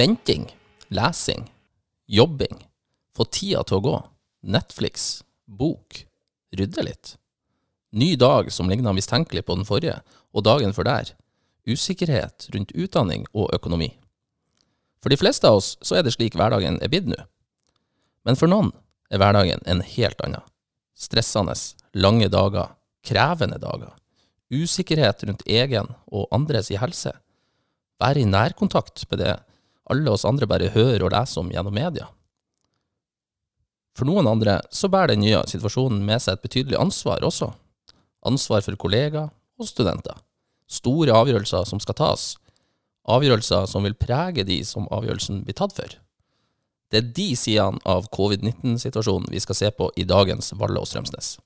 Venting, lesing, jobbing, få tida til å gå, Netflix, bok, rydde litt. Ny dag som ligner mistenkelig på den forrige, og dagen før der. Usikkerhet rundt utdanning og økonomi. For de fleste av oss så er det slik hverdagen er blitt nå. Men for noen er hverdagen en helt annen. Stressende, lange dager, krevende dager. Usikkerhet rundt egen og andres i helse. Være i nærkontakt med det alle oss andre bare hører og leser om gjennom media. For noen andre så bærer den nye situasjonen med seg et betydelig ansvar også. Ansvar for kollegaer og studenter. Store avgjørelser som skal tas. Avgjørelser som vil prege de som avgjørelsen blir tatt for. Det er de sidene av covid-19-situasjonen vi skal se på i dagens Valle og Strømsnes.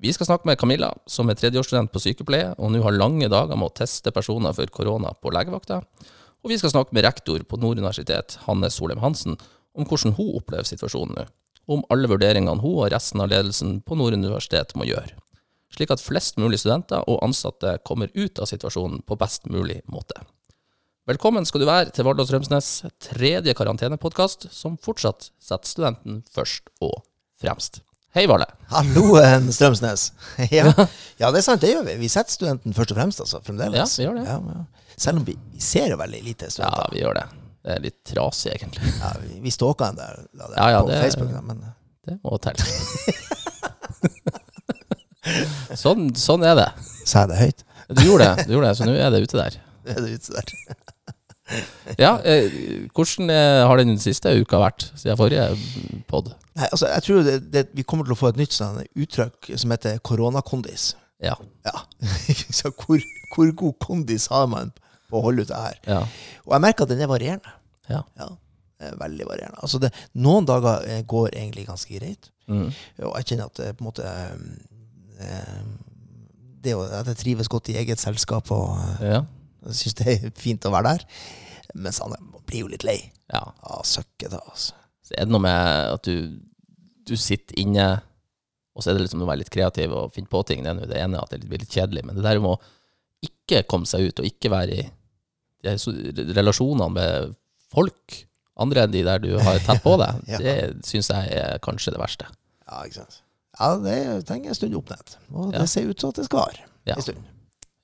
Vi skal snakke med Camilla, som er tredjeårsstudent på sykepleie og nå har lange dager med å teste personer for korona på legevakta. Og vi skal snakke med rektor på Nord universitet, Hanne Solheim Hansen, om hvordan hun opplever situasjonen nå, og om alle vurderingene hun og resten av ledelsen på Nord universitet må gjøre, slik at flest mulig studenter og ansatte kommer ut av situasjonen på best mulig måte. Velkommen skal du være til Vardø Strømsnes tredje karantenepodkast, som fortsatt setter studenten først og fremst. Hei, Valle. Hallo, Strømsnes. Ja. ja, det er sant, det gjør vi. Vi setter studenten først og fremst, altså, fremdeles. Ja, vi gjør det. Ja, ja. Selv om vi, vi ser jo veldig lite studenter. Ja, vi gjør det. Det er litt trasig, egentlig. Ja, vi, vi stalka en der, det Ja, ja, på det- Facebook. Da, men Det må telle. sånn, sånn er det. sa jeg det høyt? Du gjorde det, du gjorde det, så nå er det ute der. Det er det ute der. Ja, eh, hvordan eh, har den siste uka vært siden forrige pod? Nei, altså, jeg tror det, det, vi kommer til å få et nytt sånn, uttrykk som heter koronakondis. Ja. Ja. Så hvor, hvor god kondis har man på å holde ut det her? ja. Og jeg merker at den er varierende. Ja. Ja, er veldig varierende. Altså det, noen dager eh, går egentlig ganske greit. Mm. Og jeg kjenner at det på en måte eh, det At jeg trives godt i eget selskap og eh, Ja. Syns det er fint å være der. Mens han blir jo litt lei. ja. Å, søkket, da, altså. Så er det noe med at du, du sitter inne, og så er det liksom å være litt kreativ og finne på ting. Det er det ene at det blir litt kjedelig, men det der med å ikke komme seg ut og ikke være i de relasjonene med folk, andre enn de der du har tett på deg, Ja. det syns jeg er kanskje det verste. Ja, ikke sant. Ja, det trenger en stund oppnett. Og Ja. det ser ut som at det skal vare Ja. en stund.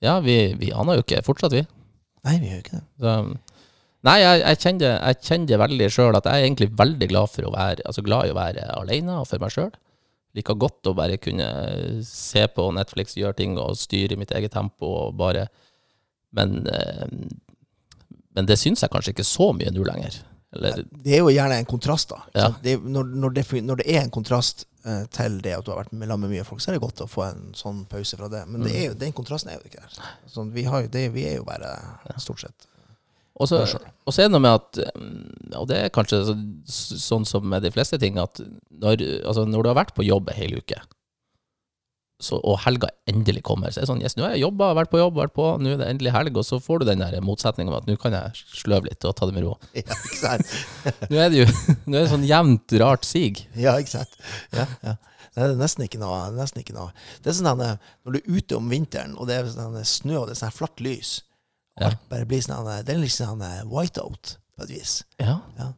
Ja, vi, vi aner jo ikke fortsatt, vi. Nei, vi gjør jo ikke det. Så, nei, jeg, jeg, kjenner, det- jeg kjenner det veldig sjøl at jeg er egentlig veldig glad for å være altså glad i å være alene og for meg sjøl. Liker godt å bare kunne se på Netflix, gjøre ting og styre i mitt eget tempo og bare Men, eh, men det syns jeg kanskje ikke så mye nå lenger. Eller, Det er jo gjerne en kontrast, da. ikke Ja. sant? Det, er- når, når, det, når det er en kontrast til det at du har vært med med mye folk, så er det godt å få en sånn pause fra det. Men det Mm. er jo, den kontrasten er jo ikke der. Sånn, vi, har jo det, vi er jo bare stort sett Og så, og så er det noe med at mm, Og det er kanskje så, sånn som med de fleste ting, at når, altså når du har vært på jobb en hel uke, så, og helga endelig kommer, så er det sånn Yes, nå har jeg jobba, vært på jobb, vært på, nå er det endelig helg, og så får du den der motsetninga med at nå kan jeg sløve litt og ta det med ro. Ja, ikke sant? Nå er det jo nå er det sånn jevnt, rart sig. Ja, ikke sant? Ja, ja. Det er nesten ikke noe. Nesten ikke noe. Det er sånn at når du er ute om vinteren, og det er sånn snø og det er sånn flatt lys Ja. Alt bare blir sånn Det er liksom sånn whiteout på et vis. Ja. Ja.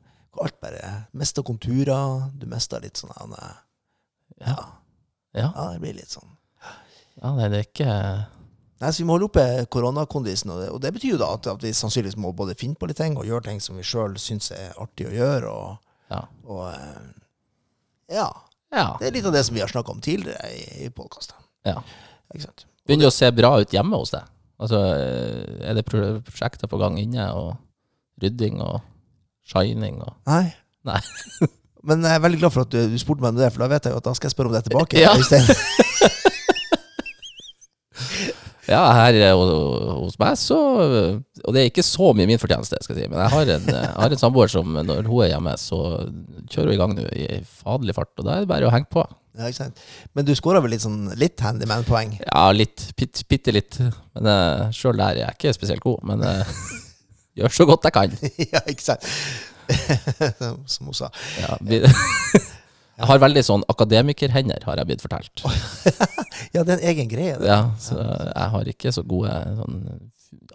Alt bare mister konturer. Du mister litt sånn ja. Ja. Ja. det blir litt sånn. ja nei, det er ikke Nei, så Vi må holde oppe koronakondisen, og det, og det betyr jo da at, at vi sannsynligvis må både finne på litt ting og gjøre ting som vi sjøl syns er artig å gjøre. Og, Ja. og eh, ja. Ja. Det er litt av det som vi har snakka om tidligere i, i podkasten. ja. Begynner det å se bra ut hjemme hos deg? Altså, er det prosjekter på gang inne, og rydding og shining og Nei. Nei. Men jeg er veldig glad for at du, spurte meg om det, for da vet jeg jo at da skal jeg spørre om det tilbake. Ja. Ja, her eh, ho- hos meg så Og det er ikke så mye min fortjeneste, skal jeg si, men jeg har en, jeg har en samboer som når hun er hjemme, så kjører hun i gang nå i faderlig fart, og da er det bare å henge på. Ja, ikke sant? Men du skåra vel litt sånn litt handyman-poeng? Ja, litt, bitte, litt. Men uh, sjøl der er jeg ikke spesielt god, men uh, gjør så godt jeg kan. ja, ikke sant? Som hun sa. Ja, vi, jeg har veldig sånn akademikerhender, har jeg blitt fortalt. Ja, det er en egen greie. Det. Ja, så jeg har ikke så gode sånn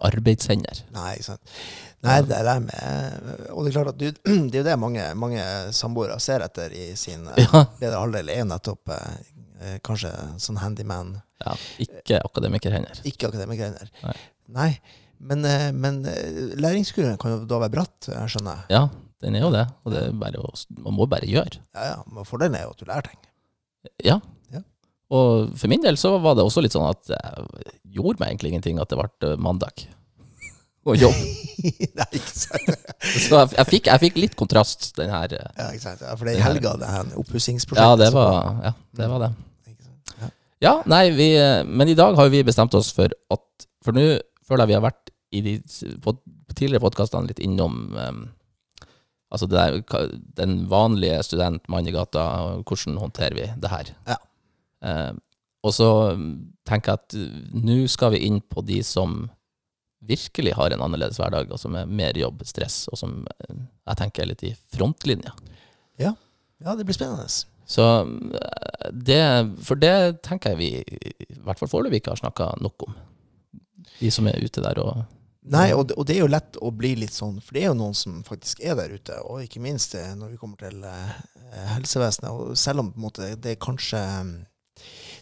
arbeidshender. Nei, ikke sant. Nei, det er det med Og det er klart at du, det er jo det mange, mange samboere ser etter i sin eh, Ja. bedre halvdel, er nettopp eh, kanskje sånn handyman, ja ikke akademikerhender. ikke akademikerhender. Nei. Nei. Men, eh, men eh, læringskurven kan jo da være bratt, jeg skjønner. Ja, den er jo det. Og det er bare man må bare gjøre. Ja, ja. Men fordelen er jo at du lærer ting. Ja. Ja. Og for min del så var det også litt sånn at jeg gjorde meg egentlig ingenting at det ble eh, mandag. Og jobb. Nei, ikke sant. Så jeg, jeg, fikk, jeg fikk litt kontrast den her. eh, Ja, ikke sant. Ja, for det er i helga, det her oppussingsprosjektet. Ja, det var, ja, det, var det. Ja. Ja, nei, vi, men i dag har vi bestemt oss for at For nå føler jeg vi har vært i de på tidligere podkastene litt innom um, Altså det der, den vanlige student, mann i gata, hvordan håndterer vi det her? Ja. Eh, og så um, tenker jeg at uh, nå skal vi inn på de som virkelig har en annerledes hverdag, og som er mer jobb, stress, og som eh, jeg tenker er litt i frontlinja. Ja, det blir spennende. Så eh, det, for det tenker jeg vi i hvert fall foreløpig ikke har snakka nok om. De som er ute der og Nei, og det, og det er jo lett å bli litt sånn, for det er jo noen som faktisk er der ute, og ikke minst eh, når vi kommer til eh, helsevesenet. Og selv om på en måte det er kanskje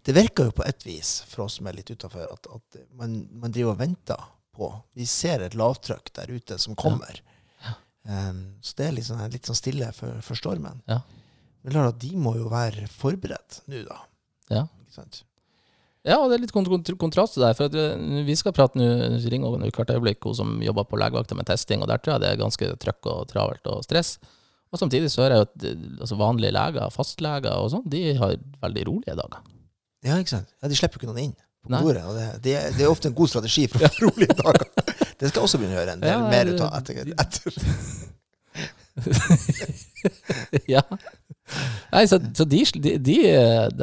Det virker jo på et vis, for oss som er litt utafor, at, at man, man driver og venter på Vi ser et lavtrykk der ute som kommer. Um, så det er litt sånn, litt sånn stille for, for stormen. Ja. Men de må jo være forberedt nå, da. Ja. Ikke sant? Ja, og det er litt kont kont kontrast til det. For eh, vi skal prate nå ringer hun hvert øyeblikk, hun som jobber på legevakta med testing, og der tror jeg det er ganske trøkk og travelt og stress. Og samtidig så hører jeg at altså vanlige leger, fastleger og sånn, de har veldig rolige dager. Ja, ikke sant? Ja, De slipper jo ikke noen inn på Nei. bordet. Og det, det, er, det er ofte en god strategi for å få rolige dager. Det skal jeg også begynne å gjøre en del Ja, mer ut av etter, etter. ja. Nei, så, så de, de, de,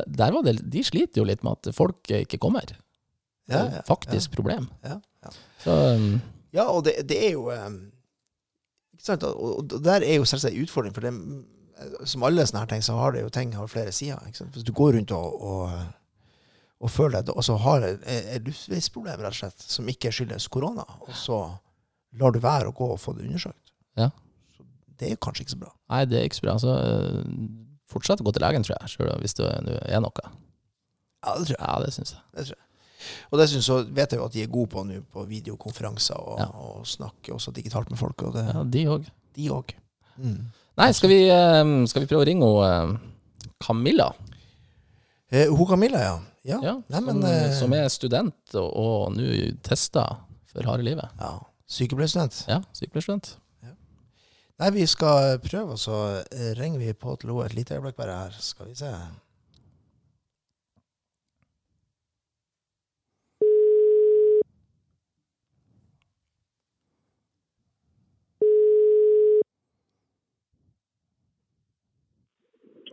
der var det, de sliter jo litt med at folk ikke kommer. Ja, Det er ja, faktisk problem. ja, ja. Så um, ja, og det, det er jo um, Ikke sant? Og, og der er jo selvsagt en utfordring, for det, som alle sånne her ting, så har det jo ting har flere sider. Ikke sant? Hvis du går rundt og, og, og føler det, og så har et, et luftveisproblem, rett og slett, som ikke skyldes korona, og så lar du være å gå og få det undersøkt, Ja. Det er kanskje ikke så bra. nei, det er ikke så bra. Så uh, fortsett å gå til legen, tror jeg, selv hvis det er noe. Ja, det tror jeg. Ja, det synes jeg. Det tror jeg. Og det synes jeg, vet jeg jo at de er gode på nå på videokonferanser og, Ja. og snakke også digitalt med folk, det, Ja, de òg. de òg. Mm. Nei, skal vi, um, skal vi prøve å ringe hun, um, Camilla? Eh, hun Camilla, ja. Ja, Ja, Nei, men, som, eh, som er student og, og nå tester for harde livet. ja. Sykepleierstudent. Ja, sykepleierstudent. Nei, vi skal prøve, og så eh, ringer vi på til henne et lite øyeblikk bare her. Skal vi se.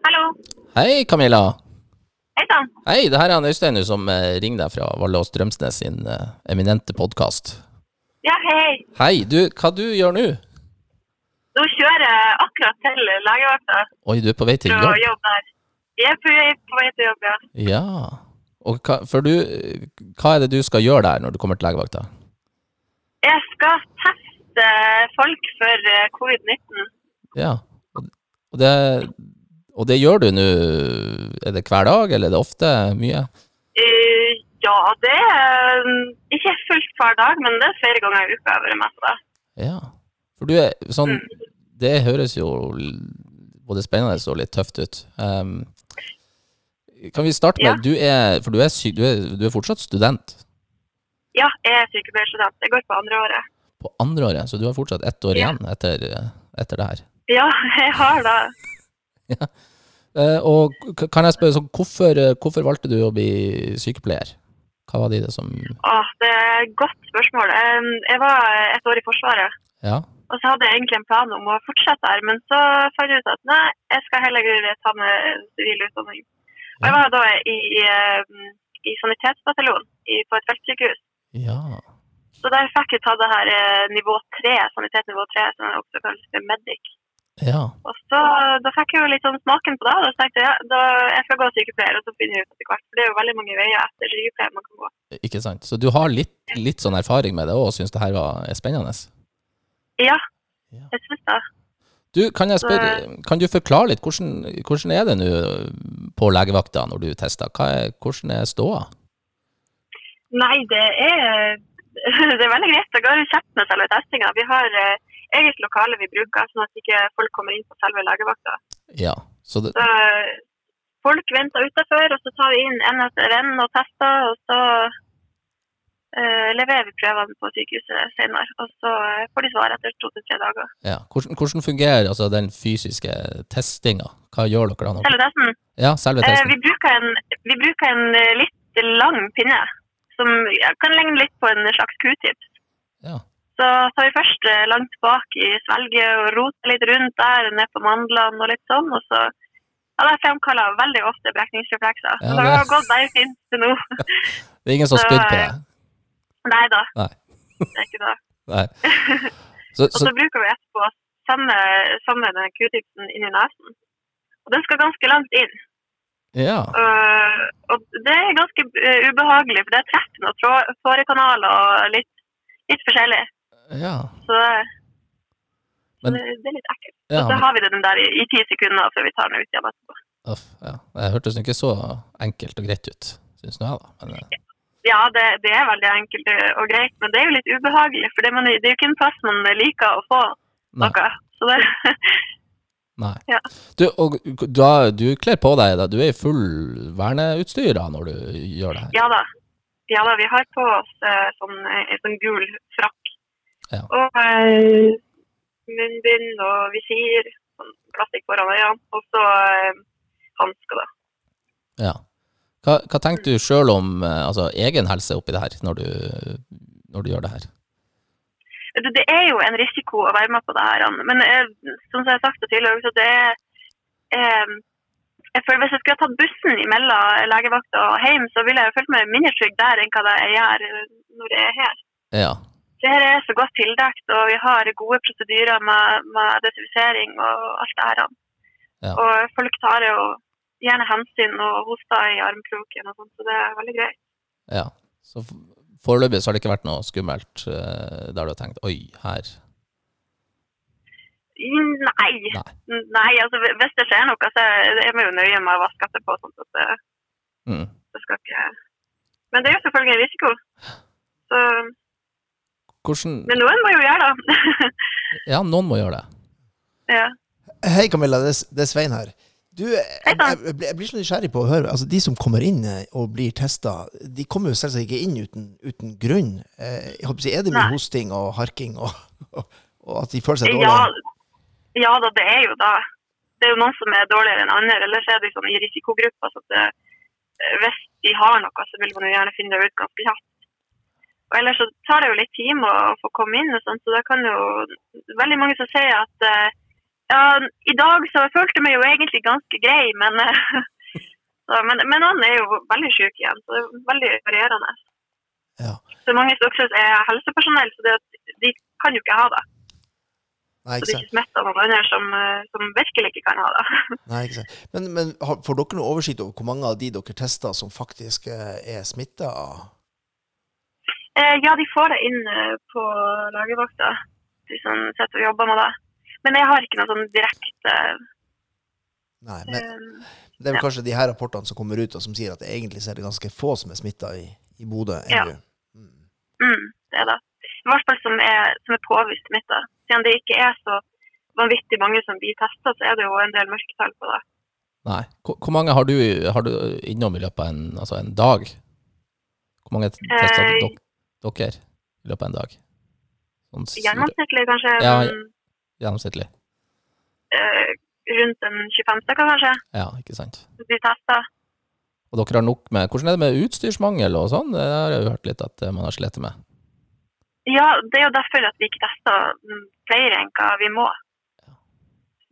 Hallo. Hei, Camilla. Hei sann. Hei, det her er han Øystein som eh, ringer deg fra Valle og Strømsnes sin eh, eminente podkast. Ja, hei. Hei, du, hva du gjør nå? Nå kjører jeg akkurat til legevakta Oi, du er på vei til jobb? jobb? der. Jeg er på vei, på vei til jobb, ja. Ja. Og hva, for du, hva er det du skal gjøre der når du kommer til legevakta? Jeg skal teste folk for eh, covid-19. Ja. Og, det, og det gjør du nå Er det hver dag, eller er det ofte mye? Eh, Ja, det er mm, ikke fullt hver dag, men det er flere ganger i uka jeg har vært med på det. Ja. For du er sånn Det høres jo både spennende og litt tøft ut. Um, kan vi starte med Ja. Du er For du er, syk, du, er, du er fortsatt student Ja, jeg er sykepleierstudent. Jeg går på andre året. på andre året, så du har fortsatt ett år Ja. igjen etter, etter det her. Ja, jeg har det. ja. og kan jeg spørre, så hvorfor, eh, hvorfor valgte du å bli sykepleier? Hva var det som Åh, det er et godt spørsmål. Jeg var et år i Forsvaret. Ja? Og så hadde jeg egentlig en plan om å fortsette her, men så fant jeg ut at nei, jeg skal heller ta med sivil utdanning. Og jeg var da i, i, i sanitetsbataljon i- på et feltsykehus. Ja. Så der fikk jeg ta det her eh, nivå 3, sanitet nivå 3, som også kalles for medic. Ja. Og så, Da fikk jeg jo litt sånn smaken på det. og Da tenkte jeg ja, da, jeg skal gå sykepleier, og så finner jeg ut etter hvert. For det er jo veldig mange veier etter sykepleier man kan gå. Ikke sant. Så du har litt, litt sånn erfaring med det òg, og syns det her var, spennende? Ja, Ja. jeg synes det. Du, kan jeg spørre, kan du forklare litt, hvordan, hvordan er det nå på legevakta når du tester? Er, hvordan er ståa? Nei, det er, det er veldig greit. Det går kjapt med selve testinga. Vi har eh, eget lokale vi bruker, sånn at ikke folk kommer inn på selve legevakta. Ja. Så det, Så folk venter utenfor, og så tar vi inn en etter en og tester. Og så leverer vi prøvene på sykehuset senere. Og så eh, får de svar etter to til tre dager. ja. hvordan, hvordan fungerer altså, den fysiske testinga? Hva gjør dere da? Nå? Selve testen. ja, selve Eh, testen. vi, bruker en, vi bruker en eh, litt lang pinne, som kan ligne litt på en slags q-tips. Ja. Så tar vi først eh, langt bak i svelget og roter litt rundt der, ned på mandlene og litt sånn. Og så ja, det fremkaller veldig ofte brekningsreflekser. Ja, så det det- har gått veldig fint til nå. Det er ingen som har spydd på eh, deg? Nei da, Nei. det er ikke det. Nei. Så, Og så, så bruker vi etterpå å sende, sende den q-tipsen inn i nesen. Og den skal ganske langt inn. ja. Uh, og det er ganske øh, ubehagelig, for det treffer noen trå- tårekanaler og litt, litt forskjellig. ja. Så det, Men- det, det er litt ekkelt. ja og så har vi den der i, i ti sekunder før vi tar den ut igjen etterpå. uff, ja. Det hørtes ikke så enkelt og greit ut, syns nå jeg, da. Men, eh, Ja, det, det er veldig enkelt og greit, men det er jo litt ubehagelig. For det, man, det er jo ikke en plass man liker å få nei. noe. Så det, nei. Ja. Du, og du, du kler på deg da. Du er i full verneutstyr da når du gjør det her? ja da. Ja da, vi har på oss eh, sånn, en sånn gul frakk. Ja. Og eh, munnbind og visir, sånn plastikk foran øynene. Og så eh, hansker, da. Ja. Hva, hva tenker du sjøl om eh, altså, egen helse oppi det her, når du, når du gjør det her? Det, det er jo en risiko å være med på det her, men eh, som jeg har sagt tidligere, så det er eh, jeg føler Hvis jeg skulle tatt bussen mellom legevakta og hjem, så ville jeg følt meg mindre trygg der enn hva jeg gjør når jeg er her. Ja. Det her er så godt tildekt, og vi har gode prosedyrer med, med desinfisering og alt det her. Ja. Og folk tar det jo gjerne hensyn og hoster i armkroken og sånt, så det er veldig greit. ja. Så foreløpig så har det ikke vært noe skummelt eh, der du har tenkt oi, her Nei. Nei. Nei, altså hvis det skjer noe, så er vi jo nøye med å vaske etterpå. Sånn at det, mm. det skal ikke Men det er jo selvfølgelig en risiko. Så, Hvordan men noen må jo gjøre det. Ja, noen må gjøre det. ja. Hei, Camilla. Det, er- det er Svein her. Du, jeg, jeg, blir- så nysgjerrig på å høre altså De som kommer inn eh, og blir testa, de kommer jo selvsagt ikke inn uten, uten grunn. Eh, jeg håper Er det mye Nei. hosting og harking, og, og, og at de føler seg Ja, dårlige? ja da, det er jo da. Det er jo noen som er dårligere enn andre. Ellers er de sånn i risikogrupper. Så det, eh, hvis de har noe, så vil man jo gjerne finne det ut ganske kjapt. Og ellers så tar det jo litt tid å få komme inn, og sånt, så det kan jo veldig mange som sier at ja, i dag så følte jeg meg jo egentlig ganske grei, men, eh, så, men, men han er jo veldig syk igjen, så det er veldig varierende. Ja. Så mange som er helsepersonell, så det, at de kan jo ikke ha det. Nei, Så det er ikke ikke av noen andre som, eh, som virkelig ikke kan ha det. Nei, ikke sant. Men, men får dere noe oversikt over hvor mange av de dere tester som faktisk eh, er smitta? Eh, ja, de får det inn på legevakta, de som sitter og jobber med det. Men jeg har ikke noe sånn direkte Nei, men eh, det er vel ja. kanskje de her rapportene som kommer ut og som sier at det egentlig så er det ganske få som er smitta i, i Bodø Ja. Mm. mm, Det er det. I hvert fall som er, som er påvist smitta. Siden det ikke er så vanvittig mange som blir testa, så er det jo en del mørketall på det. Nei. Hvor, hvor mange har du, har du innom i løpet av en, altså en dag? Hvor mange tester Eh, dere i løpet av en dag? Sånn Gjennomsnittlig kanskje Ja, mm, gjennomsnittlig. eh, rundt en 25 stykker, kanskje, Ja, ikke sant. De tester. Og dere har nok med Hvordan er det med utstyrsmangel og sånn? Det har jeg jo hørt litt at eh, man har slitt med. Ja, det er jo derfor at vi ikke tester flere enn hva vi må.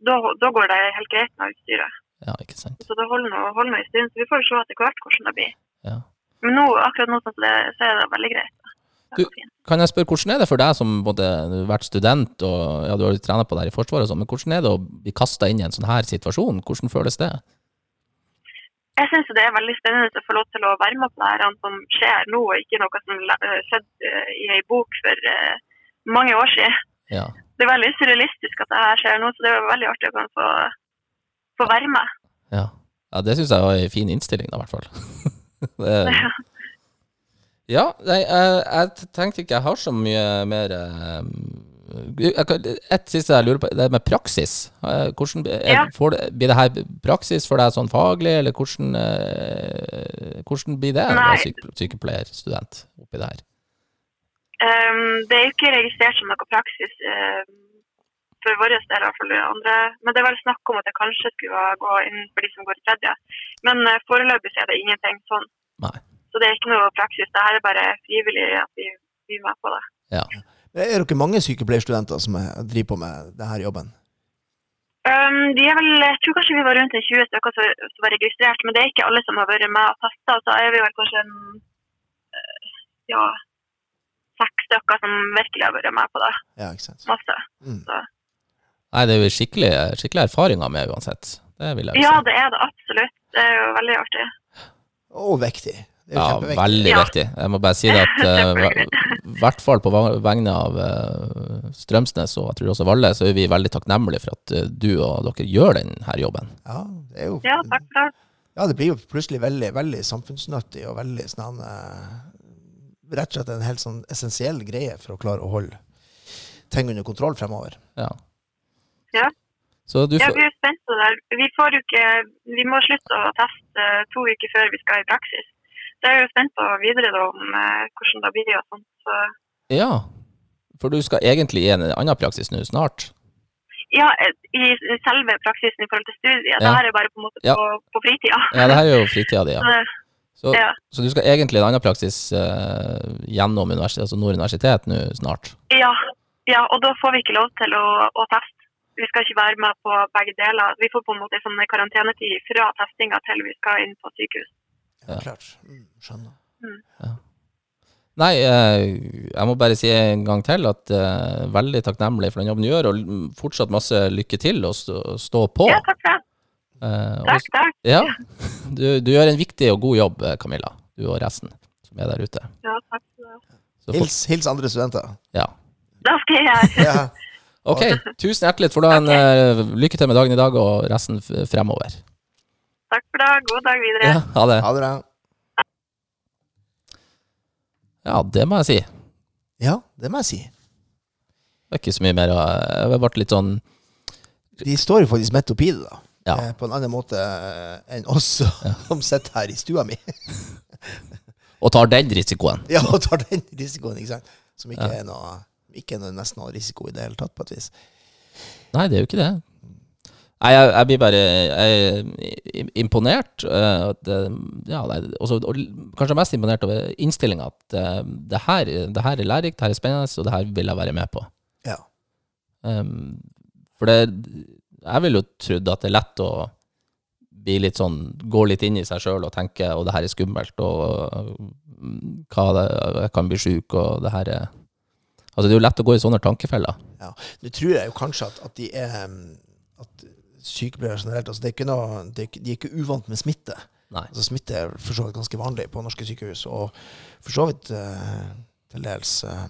Da, da går det helt greit med utstyret. Ja, ikke sant. Så det holder nå en stund. Så vi får jo se etter hvert hvordan det blir. Ja. Men nå, akkurat nå sånn så er det veldig greit. Fint. Kan jeg spørre, hvordan er det for deg som både har vært student og ja, du har jo trena på det her i Forsvaret, og sånn, men hvordan er det å bli kasta inn i en sånn her situasjon? Hvordan føles det? Jeg syns det er veldig spennende å få lov til å være med på det her som skjer nå, og ikke noe som eh, skjedde eh, i ei bok for eh, mange år siden. Ja. Det er veldig surrealistisk at det her skjer nå, så det er veldig artig å kunne få, få være med. Ja, ja det syns jeg var en fin innstilling, da, i hvert fall. det, ja, nei, jeg, jeg tenkte ikke jeg har så mye mer eh, Et siste jeg lurer på, det med praksis. Eh, Hvordan, er, Ja. får det, blir det her praksis for deg sånn faglig, eller hvordan, eh, hvordan blir det å Nei. være sykepleierstudent oppi det her? Um, det er jo ikke registrert som noe praksis uh, for vår del, i hvert fall andre. Men det er vel snakk om at det kanskje skulle gå inn for de som går i tredje. Men uh, foreløpig er det ingenting sånn. Nei. Så det er ikke noe praksis. Det her er bare frivillig at vi blir med på det. Ja. Er dere mange sykepleierstudenter som er- driver på med denne jobben? Um, de er vel, jeg tror kanskje vi var rundt en 20 stykker som, som var registrert, men det er ikke alle som har vært med og testa. Så er vi vel kanskje en eh, ja, seks stykker som virkelig har vært med på det. Ja, ikke sant. Masse. Mm. Nei, det er jo skikkelig, skikkelig erfaringer med uansett. Det vil jeg si. Ja, det er det absolutt. Det er jo veldig artig. Og viktig. Det er jo Ja, kjempeviktig. veldig Ja. viktig. Jeg må bare si det at eh, i hvert fall på vegne av eh, Strømsnes og jeg tror også Valle, så er vi veldig takknemlige for at eh, du og dere gjør denne jobben. Ja, det er jo Ja, takk takk. det. Ja, det blir jo plutselig veldig, veldig samfunnsnyttig og veldig sånn Rett og slett en helt sånn essensiell greie for å klare å holde ting under kontroll fremover. Ja. Ja. Så du Ja, vi er spent på det. Vi, får jo ikke, vi må slutte å teste to uker før vi skal i praksis. Så jeg er jo spent på videre da, om eh, hvordan det blir og sånt. Så, Ja. For du skal egentlig i en annen praksis nå snart? ja, eh, i selve praksisen i forhold til studiet. Ja. Det her er bare på en måte Ja. på, på fritida. Ja, det her er jo fritida di, ja. Så, ja. så du skal egentlig i en annen praksis eh, gjennom universitet, altså Nord universitet nå snart? Ja, ja, og da får vi ikke lov til å, å teste. Vi skal ikke være med på begge deler. Vi får på en måte sånn karantenetid fra testinga til vi skal inn på sykehus. Ja, Ja. klart. Mm, skjønner. Nei, eh, jeg må bare si en gang til at uh, veldig takknemlig for den jobben du gjør, og fortsatt masse lykke til og stå, stå på. Ja, takk for det. Eh, og- Takk, takk. Ja, du, du gjør en viktig og god jobb, Camilla. Du og resten som er der ute. Ja, takk for det. Så Hils, hils andre studenter. ja. Da skal jeg gjøre. Ja. Ok, tusen hjertelig. Får du ha en eh, lykke til med dagen i dag og resten f- fremover. Takk for det. God dag videre. Ja, ha det. Ha det bra. Ja, det må jeg si. Ja, det må jeg si. Det er ikke så mye mer Jeg ble litt sånn De står jo faktisk midt oppi det, da. Ja. Eh, På en annen måte eh, enn oss som sitter her i stua mi. Og tar den risikoen. ja, og tar den risikoen, ikke sant. Som ikke Ja. er noe ikke er noe, nesten noe risiko i det hele tatt, på et vis. Nei, det er jo ikke det. Nei, jeg, jeg blir bare jeg er imponert. Uh, at, eh, ja, nei, også, og kanskje mest imponert over innstillinga. At uh, det, her, det her er lærerikt, det her er spennende, og det her vil jeg være med på. Ja. Um, for det Jeg ville jo trodd at det er lett å bli litt sånn Gå litt inn i seg sjøl og tenke og det her er skummelt, og mm, hva det, jeg kan bli sjuk, og det her er Altså, det er jo lett å gå i sånne tankefeller. Nå tror jeg jo kanskje at, at de er At sykepleiere generelt altså det er ikke noe, det er De er ikke uvant med smitte. Nei. Altså Smitte er for så vidt ganske vanlig på norske sykehus, og for så vidt eh, til dels eh,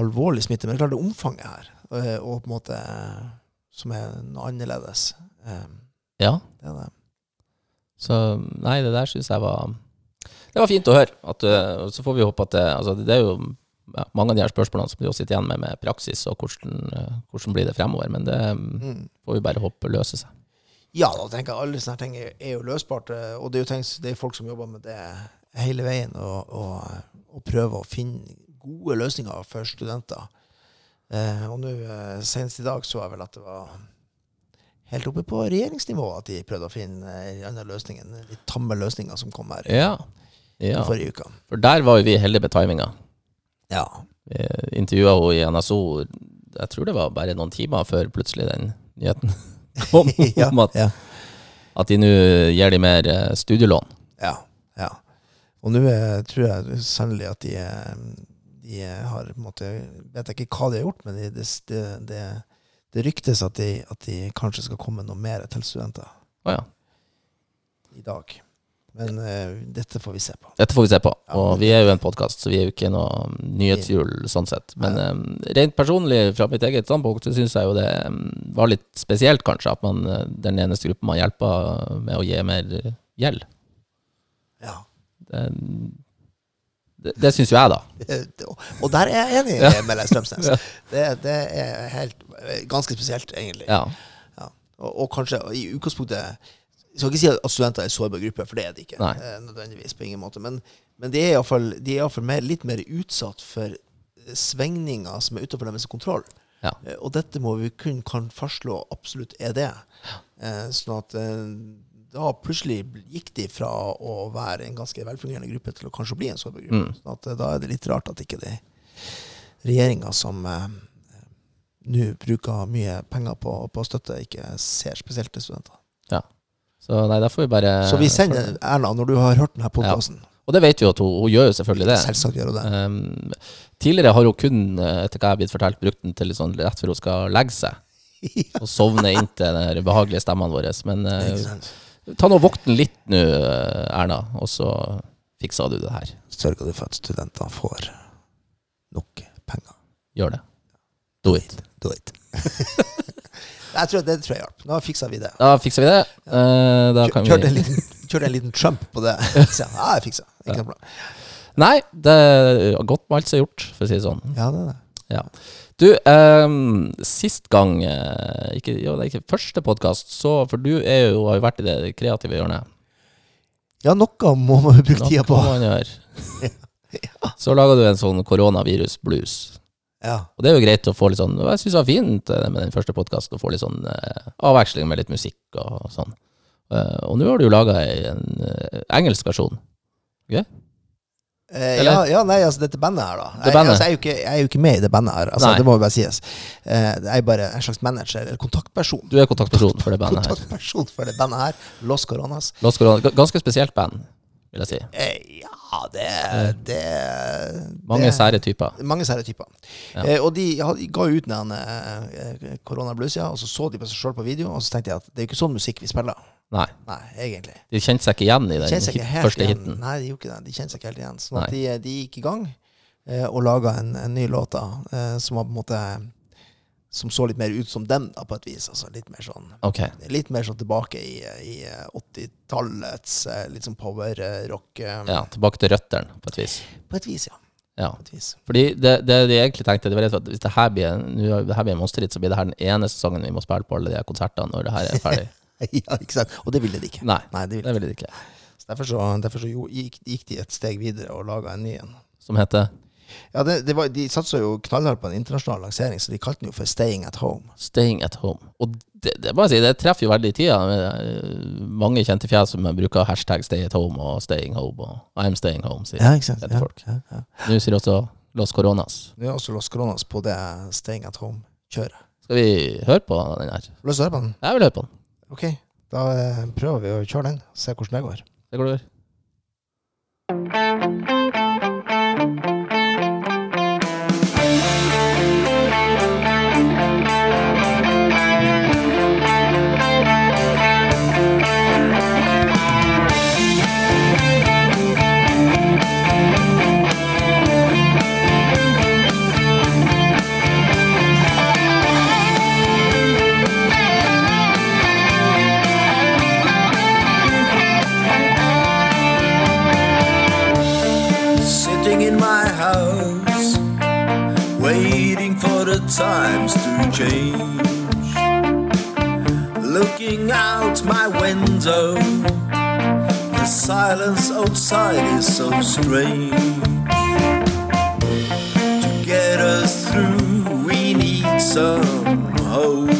alvorlig smitte. Men det er klart det er omfanget her, eh, og på en måte eh, som er noe annerledes. Eh, Ja. det er det. Så nei, det der syns jeg var Det var fint å høre. At, uh, så får vi håpe at det Altså, det er jo ja, mange av de her spørsmålene som også sitter igjen med, med praksis, og hvordan, uh, hvordan blir det fremover. Men det um, Mm. får vi bare håpe løser seg. Ja, da tenker jeg alle sånne ting er, er jo løsbart. eh, Og det er jo tenkt, det er folk som jobber med det hele veien, og, og, og prøver å finne gode løsninger for studenter. Eh, og nå eh, senest i dag så jeg vel at det var helt oppe på regjeringsnivå at de prøvde å finne en annen løsning, enn de tamme løsningene som kom her Ja. ja. forrige uke. For der var jo vi heldige med timinga. Ja. Intervjua henne i NSO jeg tror det var bare noen timer før plutselig den nyheten kom ja, om at, ja, at de nå gir de mer eh, studielån. ja, ja. Og nå eh, tror jeg sannelig at de, eh, de har på en måte Vet jeg ikke hva de har gjort, men det, det, det, det ryktes at de, at de kanskje skal komme noe mer til studenter Å ja. i dag. Men uh, dette får vi se på. Dette får vi se på. Og vi er jo en podkast, så vi er jo ikke noe nyhetshjul sånn sett. Men um, rent personlig, fra mitt eget standpunkt, så syns jeg jo det eh, var litt spesielt, kanskje, at man eh, den eneste gruppen man hjelper med å gi mer gjeld. Ja. Det, det, det syns jo jeg, da. Og der er jeg enig Ja. med Leif Strømsnes. Ja. Det, det er helt, ganske spesielt, egentlig. Ja. Og, og kanskje i utgangspunktet Jeg skal ikke si at studenter er en sårbar gruppe, for det er de ikke. Nei. Eh, nødvendigvis på ingen måte. Men, men de er iallfall, de er i hvert fall mer, litt mer utsatt for eh, svingninger som er utenfor deres kontroll. Ja. Eh, og dette må vi kun kan fastslå absolutt er det. Sånn at da plutselig gikk de fra å være en ganske velfungerende gruppe til å kanskje bli en sårbar gruppe. Mm. Sånn at da er det litt rart at ikke det regjeringa som nå bruker mye penger på, på støtte, ikke ser spesielt til studenter. Så nei, da får vi bare Så vi sender Erna, når du har hørt denne podkasten Og det vet vi jo at hun, hun gjør jo selvfølgelig det. Selvsagt gjør hun det. Um, tidligere har hun kun, eh, etter hva jeg har blitt fortalt, brukt den til sånn rett før hun skal legge seg. Og sovne inntil her behagelige stemmene våre. Men uh, ta nå vokten litt nå, Erna, og så fiksa du det her. Sørger du for at studenter får nok penger? Gjør det. Do it. Do it. tror, det tror jeg hjalp. Nå fiksa vi det. Da fikser vi det. Eh, da kan Kjørte en liten, kjørte en liten Trump på det. Så, ja, jeg fiksa. Ikke noe problem. Nei, det er godt med alt som er gjort, for å si det sånn. Ja, det er det. Du, ehm, sist gang eh, ikke, jo, det er ikke første podkast, for du er jo, har jo vært i det kreative hjørnet. Ja, noe må man jo bruke tida på. Noe må man gjøre. Så laga du en sånn koronavirus-blues. Ja. Og det er jo greit å få litt sånn Jeg syns det var fint eh, med den første podkasten å få litt sånn eh, avveksling med litt musikk og sånn. Eh, og nå har du jo laga en eh, engelsk versjon. Eh, ja, ja, nei, altså dette bandet her, da. Det Jeg, bandet? altså, jeg, er ikke, jeg er jo ikke med i det bandet her. Altså, Nei. det må jo bare sies. Eh, jeg er bare en slags manager, eller kontaktperson. Du er kontaktperson for det bandet her. Kontaktperson for det bandet her. Los Coronas. Los Coronas. ganske spesielt band, vil jeg si. Eh, ja, det, det Mange det, sære typer. Mange sære typer. Ja. Eh, og de ga ut den eh, Corona Blues, ja, og så så de på seg sjøl på video, og så tenkte jeg at det er jo ikke sånn musikk vi spiller. Nei. Nei, egentlig. De kjente seg ikke igjen i den hit, første igjen. hiten. Nei, de gjorde ikke det. De kjente seg ikke helt igjen. Sånn de, de gikk i gang eh, og laga en, en ny låt da, eh, som var på en måte Som så litt mer ut som dem, da, på et vis. Altså litt mer sånn okay. Litt mer sånn tilbake i, i 80-tallets eh, litt sånn power-rock. eh, Ja, tilbake til røttene, på et vis. På et vis, ja. Ja. På et vis. Fordi det, det de egentlig tenkte, det var litt at hvis det her blir, det her blir en monsterhit, så blir det her den eneste sangen vi må spille på alle de konsertene når det her er ferdig. ja, ikke sant? Og det ville de ikke. Nei, Nei, det ville det de ville de ikke. Derfor, så, derfor så jo, gikk, gikk de et steg videre og laga en ny en. Som heter Ja, det, det var, De satsa jo knallhardt på en internasjonal lansering, så de kalte den jo for Staying at Home. Staying at Home. Og det, det, si, det treffer jo veldig i tida. med, eh, Mange kjente fjes som bruker hashtag stay at home og staying home og I'm staying home, sier Ja, ikke sant? Ja, folk. ja, ja. Nå sier også Los Coronas. Nå er også Los Coronas på det Staying at Home-kjøret. Skal vi høre på den her? Vil du høre på den? Jeg vil høre på den. Ok, da eh, prøver vi å kjøre den. Se hvordan det går. Det går change. Looking out my window, the silence outside is so strange. To get us through, we need some hope.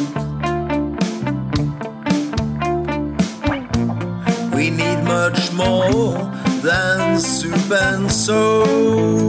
We need much more than soup and soap.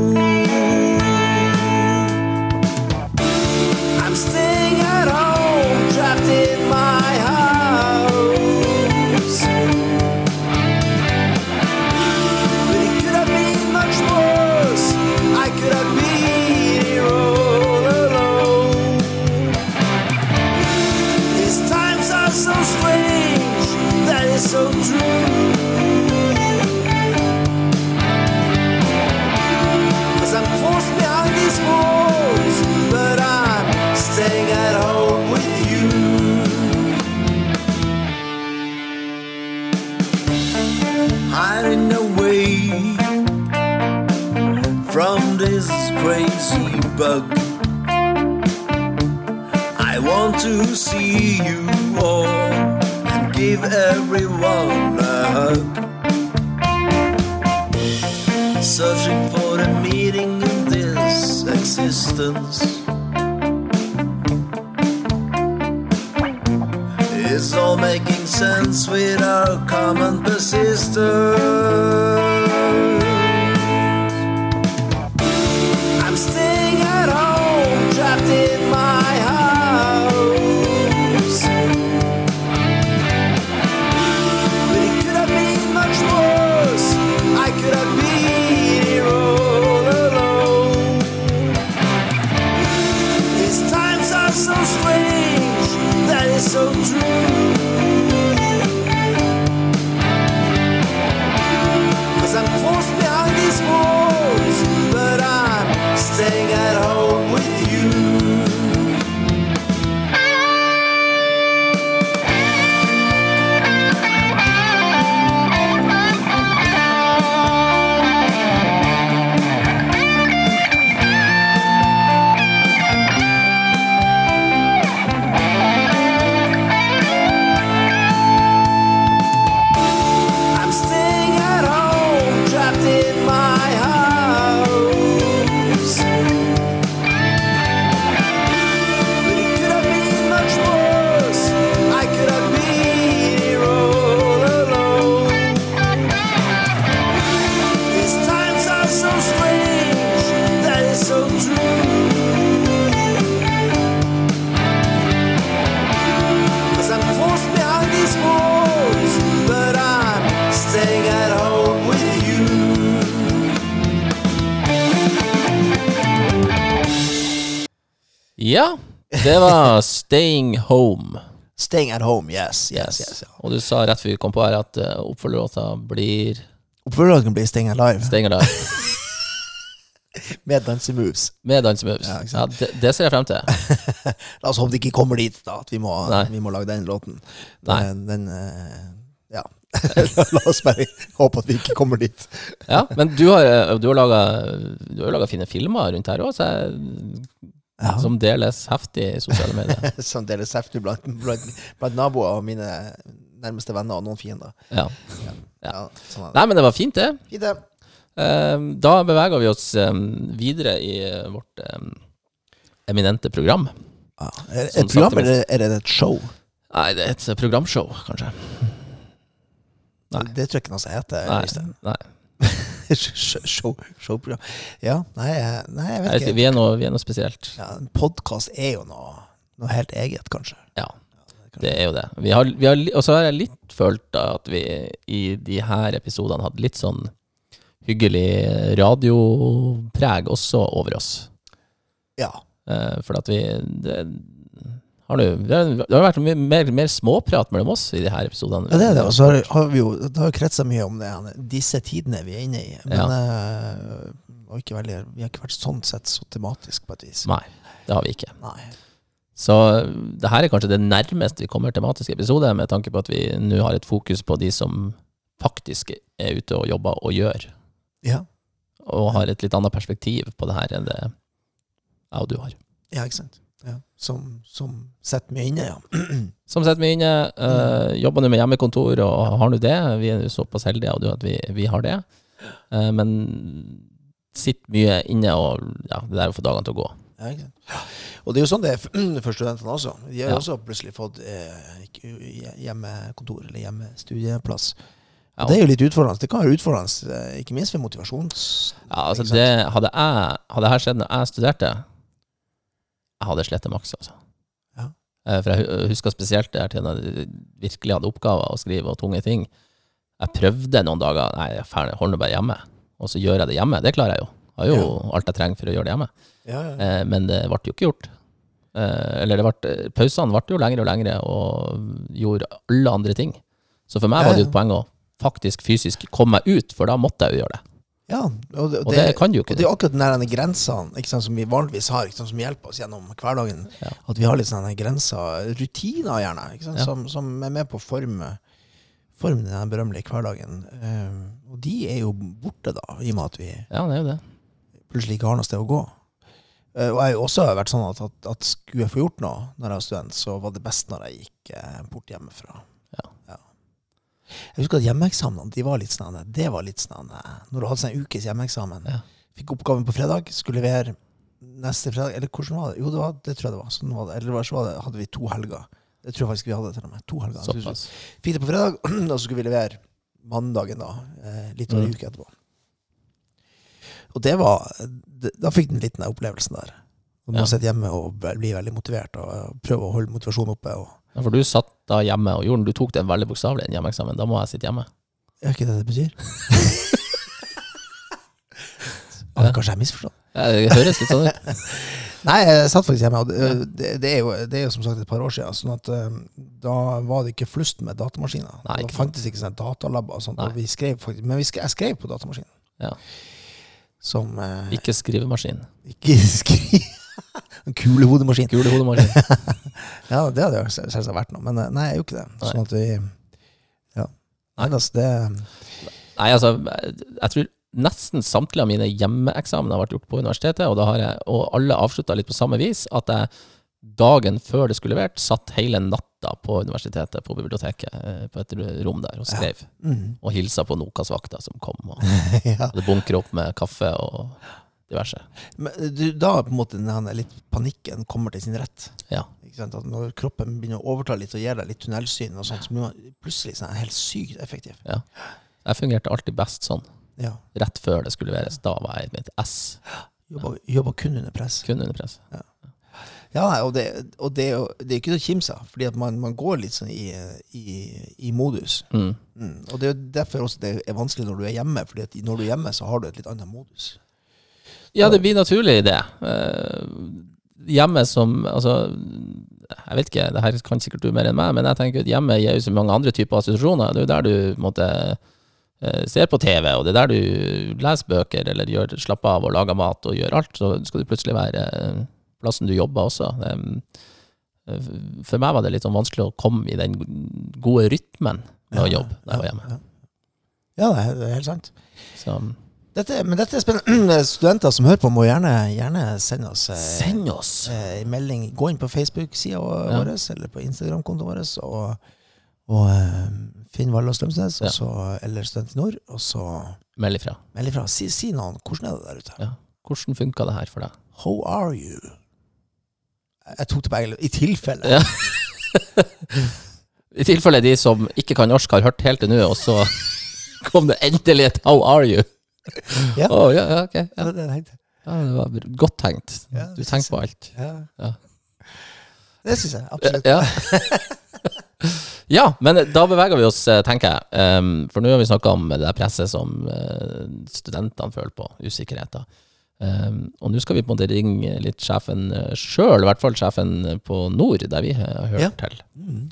Staying Home. Staying at home, yes. yes, Yes. yes ja. Og du sa rett før vi kom på her at uh, oppfølgerlåta blir Oppfølgeren blir Staying Alive Staying Alive med dansemoves. med dansemoves. Ja, Ja, det, det ser jeg frem til. La oss håpe det ikke kommer dit, da. At vi må, vi må lage den låten. Nei. Den, den uh, Ja. La oss bare håpe at vi ikke kommer dit. Ja, men du har, eh, du har laga fine filmer rundt her òg, Ja. som deles heftig i sosiale medier. Som deles heftig blant, blant, blant naboer og mine nærmeste venner og noen fiender. Ja. Ja, sånn er. Nei, men det var fint, det. Fint, det. Eh, Da beveger vi oss um, videre i eh, vårt um, eminente program. Ja. Er det Sånn et program, eller er det et show? Nei, det er et programshow, kanskje. Nei. Det tror jeg ikke noe som heter. Nei, nei. Show, show, showprogram. Ja, nei, nei, jeg vet ikke, vi, er noe, vi er noe spesielt. Ja, en podkast er jo noe, noe helt eget, kanskje. Ja, det er jo det. Vi har, vi har, og så har jeg litt følt at vi i de her episodene hadde litt sånn hyggelig radiopreg også over oss. Ja. Eh, for at vi det, har du, det, har, vært mye mer, mer småprat mellom oss i de her episodene. Ja, det er det. Og så har, har vi jo Det har kretsa mye om det, disse tidene vi er inne i. Men Ja. øh, veldig, vi har ikke vært sånn sett så tematisk på et vis. Nei, det har vi ikke. Nei. Så det her er kanskje det nærmeste vi kommer tematisk episode, med tanke på at vi nå har et fokus på de som faktisk er ute og jobber og gjør, Ja. og har et litt annet perspektiv på det her enn det jeg og du har. ja, ikke sant. Ja. Som, som setter meg inne, ja. Som setter meg inne, eh, jobber nå med hjemmekontor og har nå det. Vi er såpass heldige du, at vi, vi har det. Uh, men sitter mye inne og ja, det der å få dagene til å gå. Ja. Og det er jo sånn det er for studentene også. De har jo Ja. også plutselig fått eh, hjemmekontor eller hjemmestudieplass. Ja. Det er jo litt utfordrende. Det kan være utfordrende, eh, ikke minst ved motivasjons... Ja, altså det, hadde jeg Hadde her skjedd når jeg studerte, jeg hadde slettet maks, altså. Ja. Eh, For jeg hu- husker spesielt det her til når jeg virkelig hadde oppgaver å skrive og tunge ting. Jeg prøvde noen dager Nei, jeg holder bare hjemme. Og så gjør jeg det hjemme. Det klarer jeg jo. Jeg har jo alt jeg trenger for å gjøre det hjemme. Ja, ja. Eh, Men det ble jo ikke gjort. Eh, Eller det ble, pausene ble jo lengre og lengre, og gjorde alle andre ting. Så for meg var det jo et poeng å faktisk fysisk komme meg ut, for da måtte jeg jo gjøre det. Ja og, det, Og det kan jo ikke det er akkurat den grensene som vi vanligvis har, som hjelper oss gjennom hverdagen. Ja. At vi har litt sånne grenser, rutiner gjerne, Ja. som, som er med på å forme, forme den berømmelige hverdagen. Uh, og de er jo borte, da, i og med at vi Ja, det er jo det. plutselig ikke har noe sted å gå. Uh, og jeg har jo også vært sånn at, at, at skulle jeg få gjort noe når jeg var student, så var det best når jeg gikk uh, bort hjemmefra. Jeg husker at hjemmeeksamene de var litt sånn, det var litt sånn Når du hadde sånn en ukes hjemmeeksamen, Ja. fikk oppgaven på fredag, skulle levere neste fredag Eller hvordan var det? Jo, det, var, det tror jeg det var. Sånn var det. Eller så var det, hadde vi to helger. Det tror jeg faktisk vi hadde til og med. To helger. Såpass. Fikk det på fredag, og så skulle vi levere mandagen, da. Eh, litt over en Mm. uke etterpå. Og det var Da fikk den litt den opplevelsen der. Du må Ja. sitte hjemme og bli veldig motivert og prøve å holde motivasjonen oppe. Og, Ja, for du satt da hjemme og gjorde Du tok den veldig bokstavelig, den hjemmeeksamen. Da må jeg sitte hjemme. er ikke det det betyr? ja, kanskje jeg misforstått? Ja, Det høres litt sånn ut. Nei, jeg satt faktisk hjemme. Og det, det, det, er jo, det er jo som sagt et par år siden. Sånn at eh, da var det ikke flust med datamaskiner. Nei, da fantes ikke sånne datalabber og sånt. Og vi skrev faktisk, men vi skrev, jeg skrev på datamaskinen. Ja. Som eh, Ikke skrivemaskin. Ikke skri... En kulehodemaskin. Kulehodemaskin. Ja, det hadde jo selvsagt vært noe, men eh, nei, jeg er jo ikke det. Sånn at vi Ja. Nei, altså, det Nei, altså, jeg tror nesten samtlige av mine hjemmeeksamener har vært gjort på universitetet, og, da har jeg, og alle avslutta litt på samme vis, at jeg dagen før det skulle levert, satt hele natta på universitetet, på biblioteket, eh, på et rom der, og skrev. mm. Og hilsa på Nokas-vakta som kom, og ja. hadde bunkra opp med kaffe og diverse. Men du, da på en måte den litt panikken kommer til sin rett. Ja. At når kroppen begynner å overta litt og gir deg litt tunnelsyn, og sånt, så blir man plutselig sånn helt sykt effektiv. Jeg fungerte alltid best sånn, Ja. rett før det skulle leveres. Da var jeg i mitt S, Jobber, jobber kun under press. kun under press. Ja, Ja, og det, og det, det er ikke til å kimse av, fordi man, man går litt sånn i, i, i modus. Mm. Mm. Og det er derfor også det er vanskelig når du er hjemme, fordi når du er hjemme, så har du et litt annet modus. Ja, det blir naturlig det. Hjemme som Altså, jeg vet ikke, det her kan sikkert du mer enn meg, men jeg tenker at hjemme gir jo så mange andre typer assosiasjoner. Det er jo der du på en måte eh, ser på TV, og det er der du leser bøker eller gjør, slapper av og lager mat og gjør alt. Så skal du plutselig være eh, plassen du jobber også. Eh, For meg var det litt sånn vanskelig å komme i den gode rytmen med å jobbe da jeg var hjemme. Ja, ja er, det er helt sant. Så Dette, men dette er spennende. Studenter som hører på, må gjerne, gjerne sende oss eh, send oss! eh, en melding. Gå inn på Facebook-sida Ja. vår eller på Instagram-kontoen vår og, og eh, finn Valla Strømsnes og Ja. så, eller Student i Nord, og så Meld ifra. meld ifra. Si, si noen. Hvordan er det der ute? Ja. Hvordan funka det her for deg? How are you? Jeg tok det på engelsk. I tilfelle. Ja. I tilfelle de som ikke kan norsk, har hørt helt til nå, og så kom det endelig et 'How are you?' Ja. Oh, ja, ja, ok. Ja, det det. Ja, det var godt tenkt. Ja, Du tenker på alt. Ja. Ja. Det syns jeg absolutt. Ja. ja, men da beveger vi oss, eh, tenker jeg. Um, for nå har vi snakka om det presset som uh, studentene føler på, usikkerheter. Um, og nå skal vi på en måte ringe litt sjefen uh, sjøl, i hvert fall sjefen på Nord, der vi har hørt til. Mm.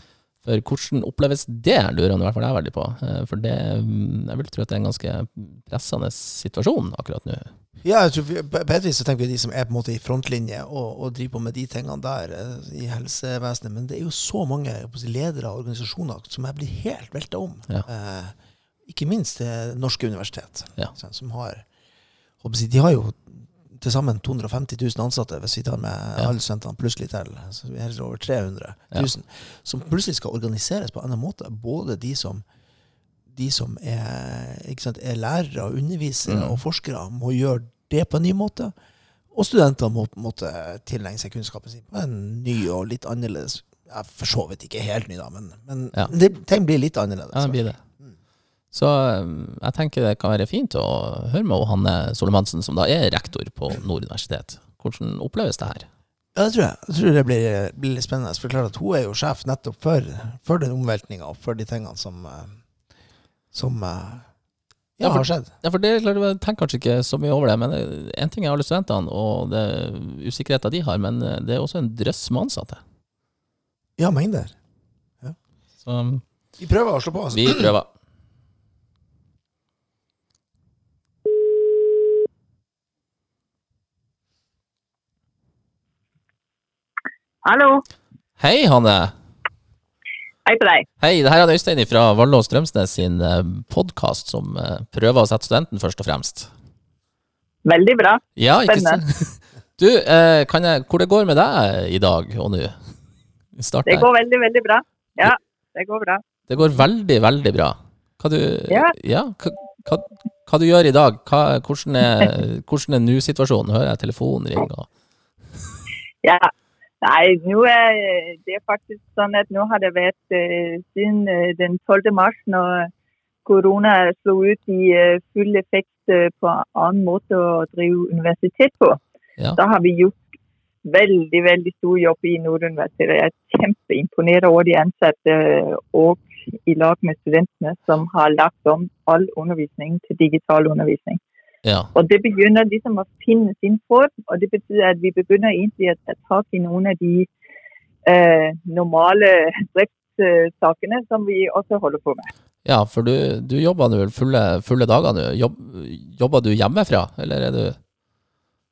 For hvordan oppleves det, lurer han i hvert fall jeg veldig på. Eh, For det, mm, jeg vil tro at det er en ganske pressende situasjon akkurat nå. Ja, jeg tror vi, på et vis så tenker vi de som er på en måte i frontlinje og, og driver på med de tingene der eh, i helsevesenet. Men det er jo så mange ledere og organisasjoner som jeg blir helt velta om. Ja. Eh, ikke minst det norske universitet, Ja. som har De har jo til sammen 250 000 ansatte, hvis vi tar med Ja. alle studentene plutselig til. Så vi er over 300 000. Som plutselig skal organiseres på en annen måte. Både de som de som er, ikke sant, er lærere og undervisere Mm. og forskere, må gjøre det på en ny måte. Og studenter må på en måte tilegne seg kunnskapen sin på en ny og litt annerledes ja, For så vidt ikke helt ny, da, men, men Ja. det, ting blir litt annerledes. Ja, det blir det. Så um, jeg tenker det kan være fint å høre med Hanne Solomansen, som da er rektor på Nord universitet. Hvordan oppleves det her? Ja, det tror jeg. Jeg tror det blir, blir litt spennende. For klart at hun er jo sjef nettopp for, for den omveltninga og for de tingene som, eh, som eh, ja, Ja, for- har skjedd. Ja, for det er klart, Jeg tenker kanskje ikke så mye over det, men én ting er alle studentene og det usikkerheten de har, men eh, det er også en drøss med ansatte. Ja, mengder. Så um, Vi prøver å slå på. Altså. vi prøver. Hallo. Hei, Hanne. Hei på deg. Hei, det her er Øystein fra Vallås Strømsnes sin podkast som eh, prøver å sette studenten først og fremst. Veldig bra. Ja, ikke Spennende. Du, eh, kan jeg, hvor det går med deg i dag og nå? Det går veldig, veldig bra. Ja, det går bra. Det går veldig, veldig bra. Hva du, Ja. hva, hva, hva du gjør i dag? Hva, hvordan er, hvordan er nå-situasjonen? Hører jeg telefonen ringe? Ja. Nei, er det er faktisk sånn at nå har det vært eh, siden eh, den 12. mars, når korona slo ut i eh, full effekt eh, på en annen måte å drive universitet på. Ja. Da har vi gjort veldig, veldig stor jobb i Norduniversitetet. Jeg er kjempeimponert over de ansatte og i lag med studentene som har lagt om all undervisning til digital undervisning. Ja. Og det begynner liksom å finne sin form, og det betyr at vi begynner egentlig å ta tak i noen av de eh, normale driftssakene som vi også holder på med. ja, for du, du jobber nå fulle, fulle dager nå. Jobb, jobber du hjemmefra, eller er du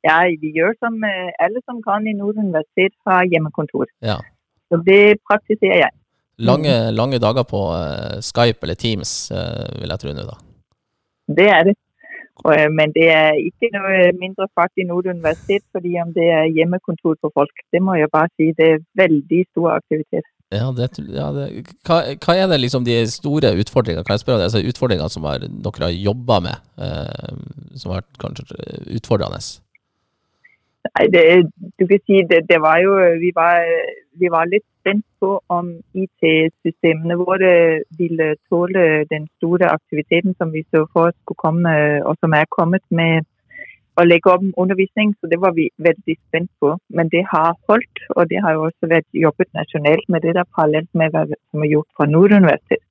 Ja, vi gjør som eh, alle som kan i Nord universitet, har hjemmekontor. Ja. Så det praktiserer jeg. Lange, lange dager på eh, Skype eller Teams, vil jeg tro nå, da. Det er det. Eh, men det er ikke noe mindre fart i Nord universitet fordi om det er hjemmekontor for folk. Det må jeg bare si. Det er veldig stor aktivitet. Ja, det, ja, det, hva, hva er det liksom de store utfordringene, kan jeg spørre deg, altså utfordringene som er, dere har jobba med, eh, som har vært kanskje utfordrende? Nei, det, du kan si det, det var jo vi var, vi var litt spent på om IT-systemene våre ville tåle den store aktiviteten som vi så for oss skulle komme, og som er kommet med å legge om undervisning. Så det var vi veldig spent på. Men det har holdt, og det har jo også vært jobbet nasjonalt med det der parallelt med hva som er gjort fra Nord universitet.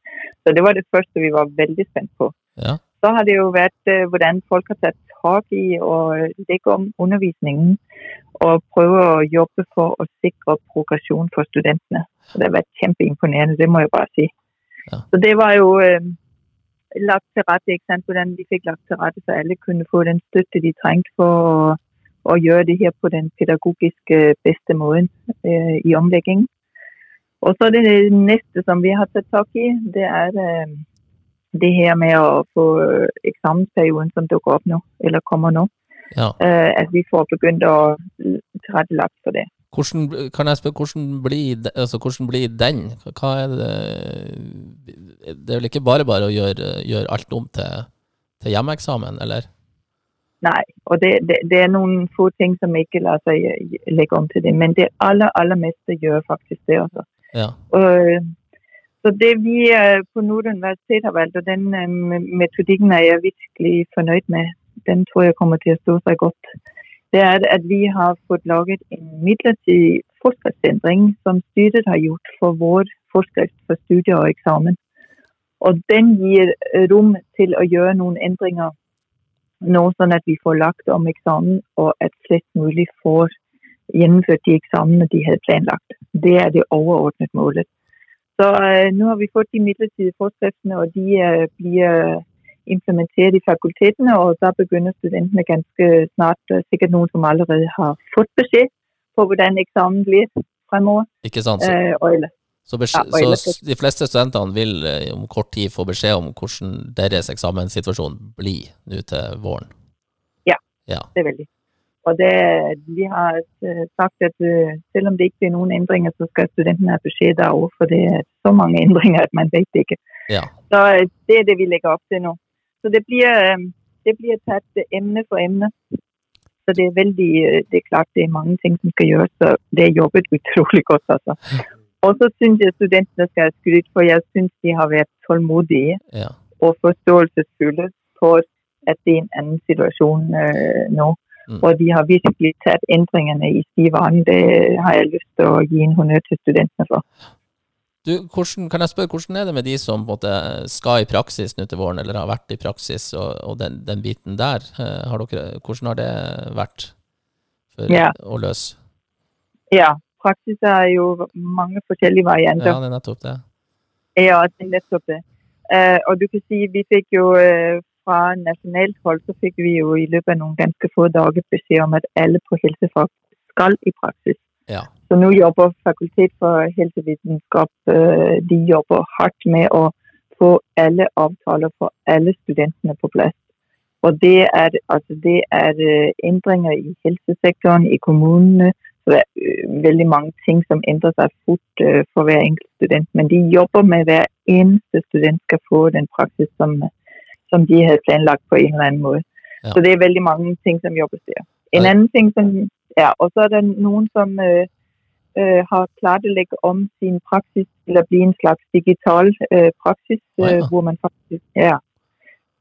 Så det var det første vi var veldig spent på. Ja. Så har det jo vært eh, hvordan folk har tatt tak i å legge om undervisningen og prøve å jobbe for å sikre progresjon for studentene. Så det har vært kjempeimponerende, det må jeg bare si. Ja. Så det var jo eh, lagt til rette, ikke sant, hvordan vi fikk lagt til rette så alle kunne få den støtte de trengte for å, å gjøre det her på den pedagogiske beste måten eh, i omleggingen. Og så det neste som vi har tatt tak i, det er det her med å få eksamensperioden som dukker opp nå, eller kommer nå. Ja. uh, at vi får begynt å tilrettelagt for det. Hvordan, kan jeg spørre, hvordan blir, altså, hvordan blir den? Hva er det Det er vel ikke bare bare å gjøre, gjøre alt om til, til hjemmeeksamen, eller? Nei, og det, det, det er noen få ting som ikke lar seg legge om til det, men det aller, aller meste gjør faktisk det også. Ja. Og, så det vi eh, på Nord universitet har valgt, og den eh, metodikken er jeg virkelig fornøyd med, den tror jeg kommer til å stå seg godt, det er at vi har fått laget en midlertidig forskriftsendring som styret har gjort for vår forskrift for studier og eksamen. Og den gir rom til å gjøre noen endringer nå, sånn at vi får lagt om eksamen, og at flest mulig får gjennomført de eksamene de hadde planlagt. Det er det overordnet målet. Så øh, nå har vi fått de midlertidige forskriftene, og de øh, blir implementert i fakultetene, og da begynner studentene ganske snart, øh, sikkert noen som allerede har fått beskjed på hvordan eksamen blir fremover. Ikke sant? Så, Øh, så, ja, så de fleste studentene vil eh, om kort tid få beskjed om hvordan deres eksamenssituasjon blir nå til våren? Ja. Ja. det er veldig. Og det, vi har øh, sagt at øh, selv om det ikke blir noen endringer, så skal studentene ha beskjed også, for det er så mange endringer at man vet ikke. Ja. Så øh, det er det vi legger opp til nå. Så det blir, det blir tatt emne for emne. Så det er veldig, det er klart det er mange ting som skal gjøres, så det er jobbet utrolig godt. altså. Og så syns jeg studentene skal ha skryt, for jeg syns de har vært tålmodige ja. og forståelsesfulle for at det er en annen situasjon nå. Mm. Og de har virkelig tatt endringene i stiv vann. Det har jeg lyst til å gi en honnør til studentene for. Du, hvordan, kan jeg spørre, hvordan er det med de som måte skal i praksis nå til våren, eller har vært i praksis, og, og den, den biten der? eh, Har dere, hvordan har det vært for Ja. å løse? Ja, praksis er jo mange forskjellige Ja, det er nettopp det. Ja, det er nettopp det. Uh, og du kan si, vi fikk jo eh, fra nasjonalt hold så fikk vi jo i løpet av noen ganske få dager beskjed om at alle på helsefag skal i praksis. Ja. Så nå jobber Fakultet for helsevitenskap eh, de jobber hardt med å få alle avtaler for alle studentene på plass. Og det er, altså det er endringer ændringer i helsesektoren, i kommunene. Så det er øh, veldig mange ting, som ændrer seg fort for hver enkelt student. Men de jobber med, hver eneste student skal få den praksis, som, som de havde planlagt på en eller anden måde. Ja. Så det er veldig mange ting, som jobbes der. En Ja. anden ting, som, er, og så er der nogen, som øh, øh, har klart at lægge om sin praksis til at blive en slags digital øh, praksis, Ja, øh, hvor man faktisk, er.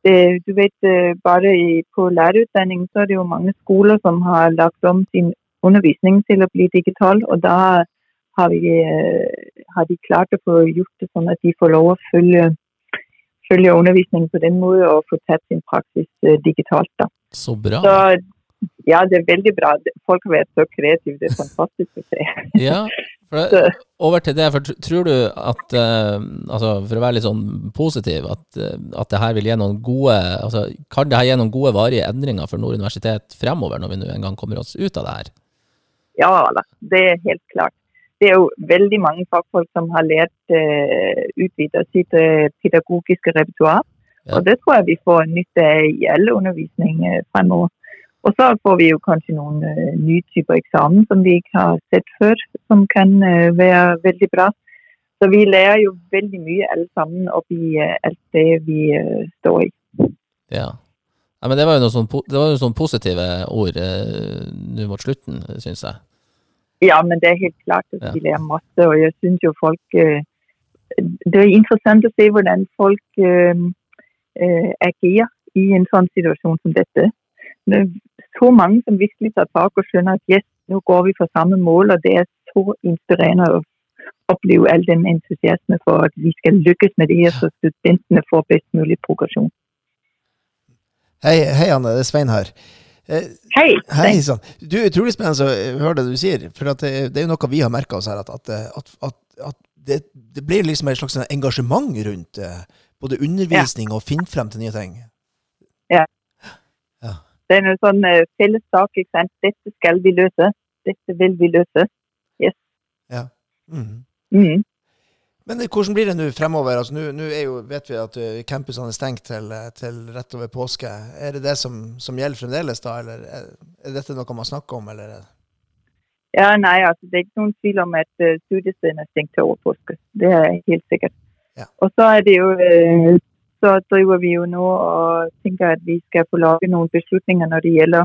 øh, du ved, øh, bare i, på læreruddanningen, så er det jo mange skoler, som har lagt om sin undervisning til at blive digital, og der har, vi, øh, har de klart at få gjort det sådan, at de får lov at følge, følge undervisningen på den måten og få tatt sin praksis øh, digitalt. Da. Så bra. Så ja, det er veldig bra. Folk har vært så kreative. Det er fantastisk å se. Ja, for det, over til det, for tror du at, uh, altså for å være litt sånn positiv, at, uh, at det her vil gi noen gode, altså kan det her gi noen gode varige endringer for Nord universitet fremover, når vi nå en gang kommer oss ut av det her? Ja da, det er helt klart. Det er jo veldig mange fagfolk som har lært uh, utvidet sitt øh, pedagogiske repertoar. Ja. Og det tror jeg vi får nytte av i alle undervisning uh, fremover. Og så får vi jo kanskje noen nye typer eksamen som vi ikke har sett før, som kan være veldig bra. Så vi lærer jo veldig mye alle sammen oppi uh, alt det vi står i. Ja. ja men det var jo noen sånn, po- det var jo sånn positive ord eh, nå mot slutten, synes jeg. Ja, men det er helt klart at de vi lærer masse, og jeg synes jo folk øh, Det er interessant å se hvordan folk øh, øh, agerer i en sånn situasjon som dette. Det er så mange som virkelig tar tak og skjønner at yes, nå går vi for samme mål, og det er så inspirerende å oppleve all den entusiasme for at vi skal lykkes med det her, så studentene får best mulig progresjon. Hei, hei Anne, det er Svein her. Eh, Hei! Hei sann. Du, Utrolig spennende å høre det du sier. For det, det er jo noe vi har merka oss her, at, at, at, at, det, det blir liksom et slags engasjement rundt eh, både undervisning og finne frem til nye ting. ja Det er en sånn øh, felles sak, ikke sant. Dette skal vi løse. Dette vil vi løse. Mhm. Mm. Men hvordan blir det nå fremover? Altså, nå, vet vi at eh, campusene er stengt til, eh, til rett over påske. Er det det som, som gjelder fremdeles, da? Eller er, er dette noe man snakker om, eller? er Ja, nei, altså det er ikke noen tvil om at uh, studiestedene er stengt til over påske. Det er helt sikkert. Ja. Og så er det jo så driver vi jo nå og tenker at vi skal få lage noen beslutninger når det gjelder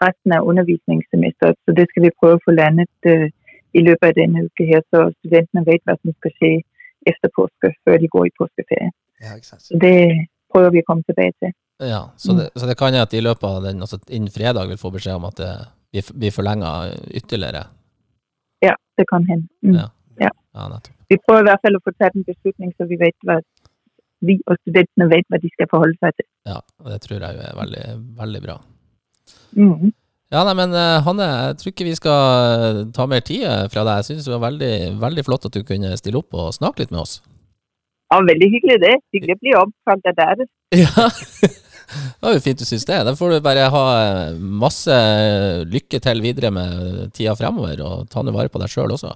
resten av undervisningssemesteret. Så det skal vi prøve å få landet øh, i løpet av denne uke her, så studentene vet hva som skal skje efter påske, før de går i påskeferie. Ja, ikke sant? Så det prøver vi å komme tilbake til. Ja, så det, så det kan jeg at i løpet av den, altså innen fredag vil få beskjed om at det blir, blir forlenga ytterligere. Ja, det kan hende. Mm. Ja. Ja, ja vi prøver i hvert fall å få tatt en beslutning, så vi vet hva vi og studentene vet hva de skal forholde seg til. Ja, og det tror jeg er veldig, veldig bra. Mhm. Ja, nei, men eh, Hanne, jeg tror ikke vi skal eh, ta mer tid eh, fra deg. Jeg synes det var veldig, veldig flott at du kunne stille opp og snakke litt med oss. Ja, veldig hyggelig det. Hyggelig å bli oppkalt av dere. Ja, det var jo fint du syns det. Da får du bare ha masse lykke til videre med tida fremover, og ta nå vare på deg sjøl også.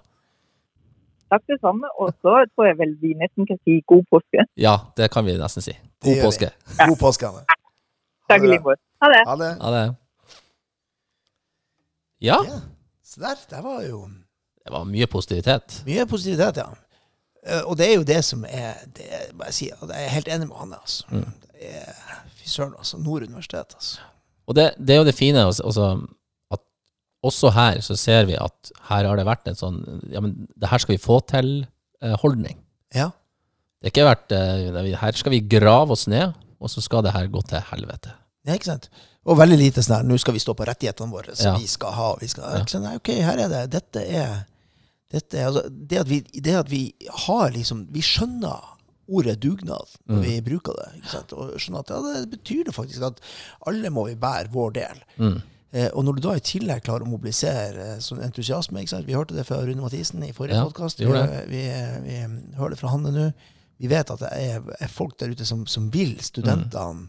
Takk det samme. Og så tror jeg vel vi nesten kan si god påske. Ja, det kan vi nesten si. God påske. God påske, Anne. Takk i like måte. Ha det. Ha det. Ja, Ja. Så der, der var jo det var mye positivitet. mye positivitet, ja. Eh, Og det er jo det som er det er, må jeg si, og Jeg er helt enig med han, Altså. Mm. Det er, fy søren, altså. Nord universitet, altså. Og det, det er jo det fine, altså, altså, at også her så ser vi at her har det vært en sånn Ja, men det her skal vi få til-holdning. Ja. det har ikke vært eh, Her skal vi grave oss ned, og så skal det her gå til helvete. Ja, ikke sant? Og veldig lite sånn her, nå skal vi stå på rettighetene våre, Så Ja. vi skal ha. Vi skal, Ja. Nei, ok, her er det. Dette er, dette er altså, det, at vi, det at vi har liksom Vi skjønner ordet dugnad når Mm. vi bruker det. ikke sant? Og skjønner at ja, det betyr det faktisk at alle må vi bære vår del. Mm. Eh, og når du da i tillegg klarer å mobilisere eh, sånn entusiasme ikke sant? Vi hørte det fra Rune Mathisen i forrige Ja, podkast. vi Vi, vi, vi, hører det fra Hanne nå. Vi vet at det er, er folk der ute som, som vil studentene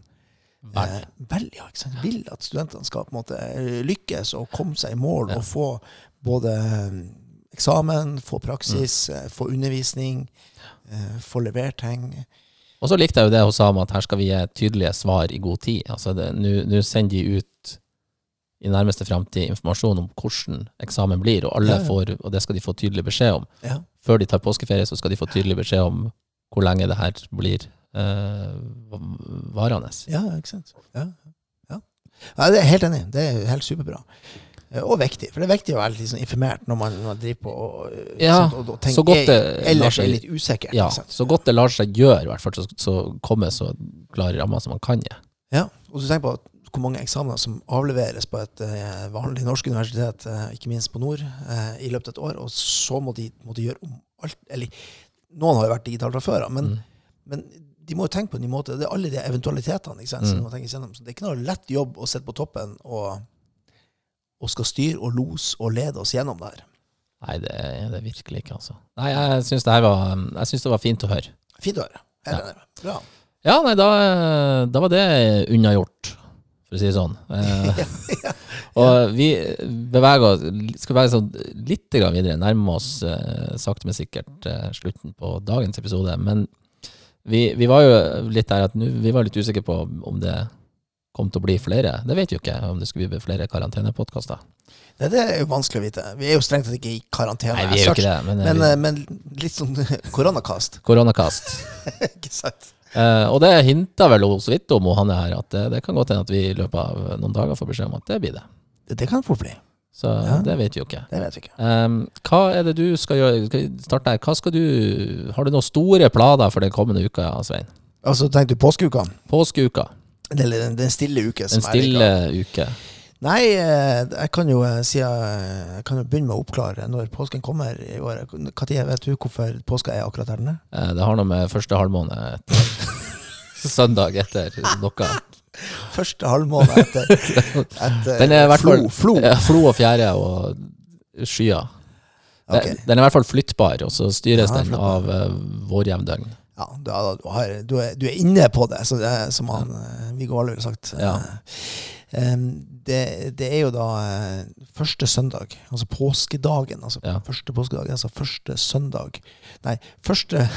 Vel. Eh, vel, ja, ikke sant? Vil at studentene skal på en måte lykkes og komme seg i mål og få både eh, eksamen, få praksis, Mm. eh, få undervisning, få levert ting. Og så likte jeg jo det hun sa om at her skal vi gi tydelige svar i god tid. Altså nå sender de ut i nærmeste framtid informasjon om hvordan eksamen blir, og alle Ja, ja. får, og det skal de få tydelig beskjed om. Ja. Før de tar påskeferie, så skal de få tydelig beskjed om hvor lenge det her blir eh, va- varende. Ja, ikke sant. Ja, ja. ja, det er helt enig. Det er helt superbra. Eh, Og viktig, for det er viktig å være litt sånn informert når man, når man driver på og, eh, Ja, sant, og, og tenker, så godt det ellers seg- er litt usikker. Ja, så godt det lar seg gjøre, i hvert fall, så, så komme så klare rammer som man kan Ja. Ja, og så tenk på hvor mange eksamener som avleveres på et uh, vanlig norsk universitet, uh, ikke minst på Nord, uh, i løpet av et år, og så må de, må de gjøre om alt Eller noen har jo vært digitale fra før av, men, Mm. men de må jo tenke på en ny måte. Det er alle de eventualitetene ikke sant, som Mm. må tenke gjennom. Så det er ikke noe lett jobb å sitte på toppen og, og skal styre og lose og lede oss gjennom det her. Nei, det er det virkelig ikke, altså. Nei, jeg syns det Jeg det var fint å høre. Fint å høre. Helt Ja. Bra. Ja, nei, da, da var det unnagjort, for å si det sånn. Eh, og vi beveger oss skal bevege oss sånn litt videre, nærme oss eh, sakte, men sikkert eh, slutten på dagens episode. Men vi, vi var jo litt der at nu, vi var litt usikre på om det kom til å bli flere. Det vet vi jo ikke, om det skulle bli flere karantenepodkaster. Det, det er jo vanskelig å vite. Vi er jo strengt tatt ikke i karantene. Nei, vi er jo ikke det, men, eh, Men, vi- eh, men litt sånn koronakast. koronakast. ikke sant? Eh, og det hinta vel hun så vidt om, hun Hanne her, at det, det kan godt hende at vi i løpet av noen dager får beskjed om at det blir det. Det, det kan fort bli. Så Ja. det vet vi jo ikke. Det vet vi ikke. Um, hva er det du skal gjøre? Starte her? Hva skal du Har du noen store planer for den kommende uka, Svein? Altså, tenkte du påskeuka? Påskeuka. Den, den stille uke. Den stille uke. Nei, eh, jeg kan jo eh, si eh, Jeg kan jo begynne med å oppklare når påsken kommer i år. Når vet du hvorfor påska er akkurat her den er? Det har noe med første halvmåned søndag etter noe. Første halvmåned etter, etter Den er i hvert fall flo. flo. Ja, Flo og fjære og skyer. Okay. Den- Den er i hvert fall flyttbar, og så styres Ja, den av uh, vårjevndøgn. Ja, du, har, du, har, du, er, du er inne på det, det er, som han, eh, Viggo Valle ville sagt. Ja. Eh, em, det, det er jo da eh, første søndag, altså påskedagen. Altså Ja. første påskedagen, altså første søndag. Nei, første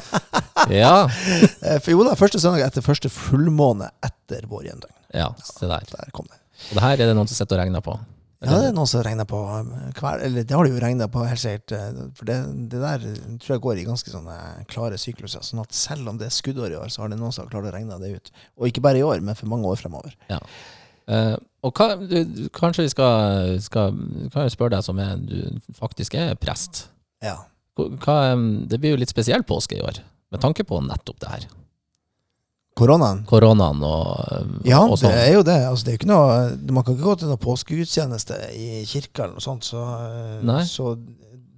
Ja. eh, For jo da, første søndag etter første fullmåne etter vår hjemdøgn. ja, se der. Der kom det. Og det her er det noen som sitter og regner på. Ja, det er noen som regner på hver Eller det har de jo regna på, helt sikkert. eh, For det, det der tror jeg går i ganske sånne klare sykluser. Sånn at selv om det er skuddår i år, så har det noen som har klart å regne det ut. Og ikke bare i år, men for mange år fremover. Eh, og hva, du, kanskje vi skal, skal Kan jeg spørre deg som er, du faktisk er prest. Ja. Hva, hva, det blir jo litt spesiell påske i år, med tanke på nettopp det her. Koronaen. Koronaen og, Ja, og det sånn. er jo det. Altså, det er noe, man kan ikke gå til noen påskegudstjeneste i kirka eller noe sånt. Så, eh, så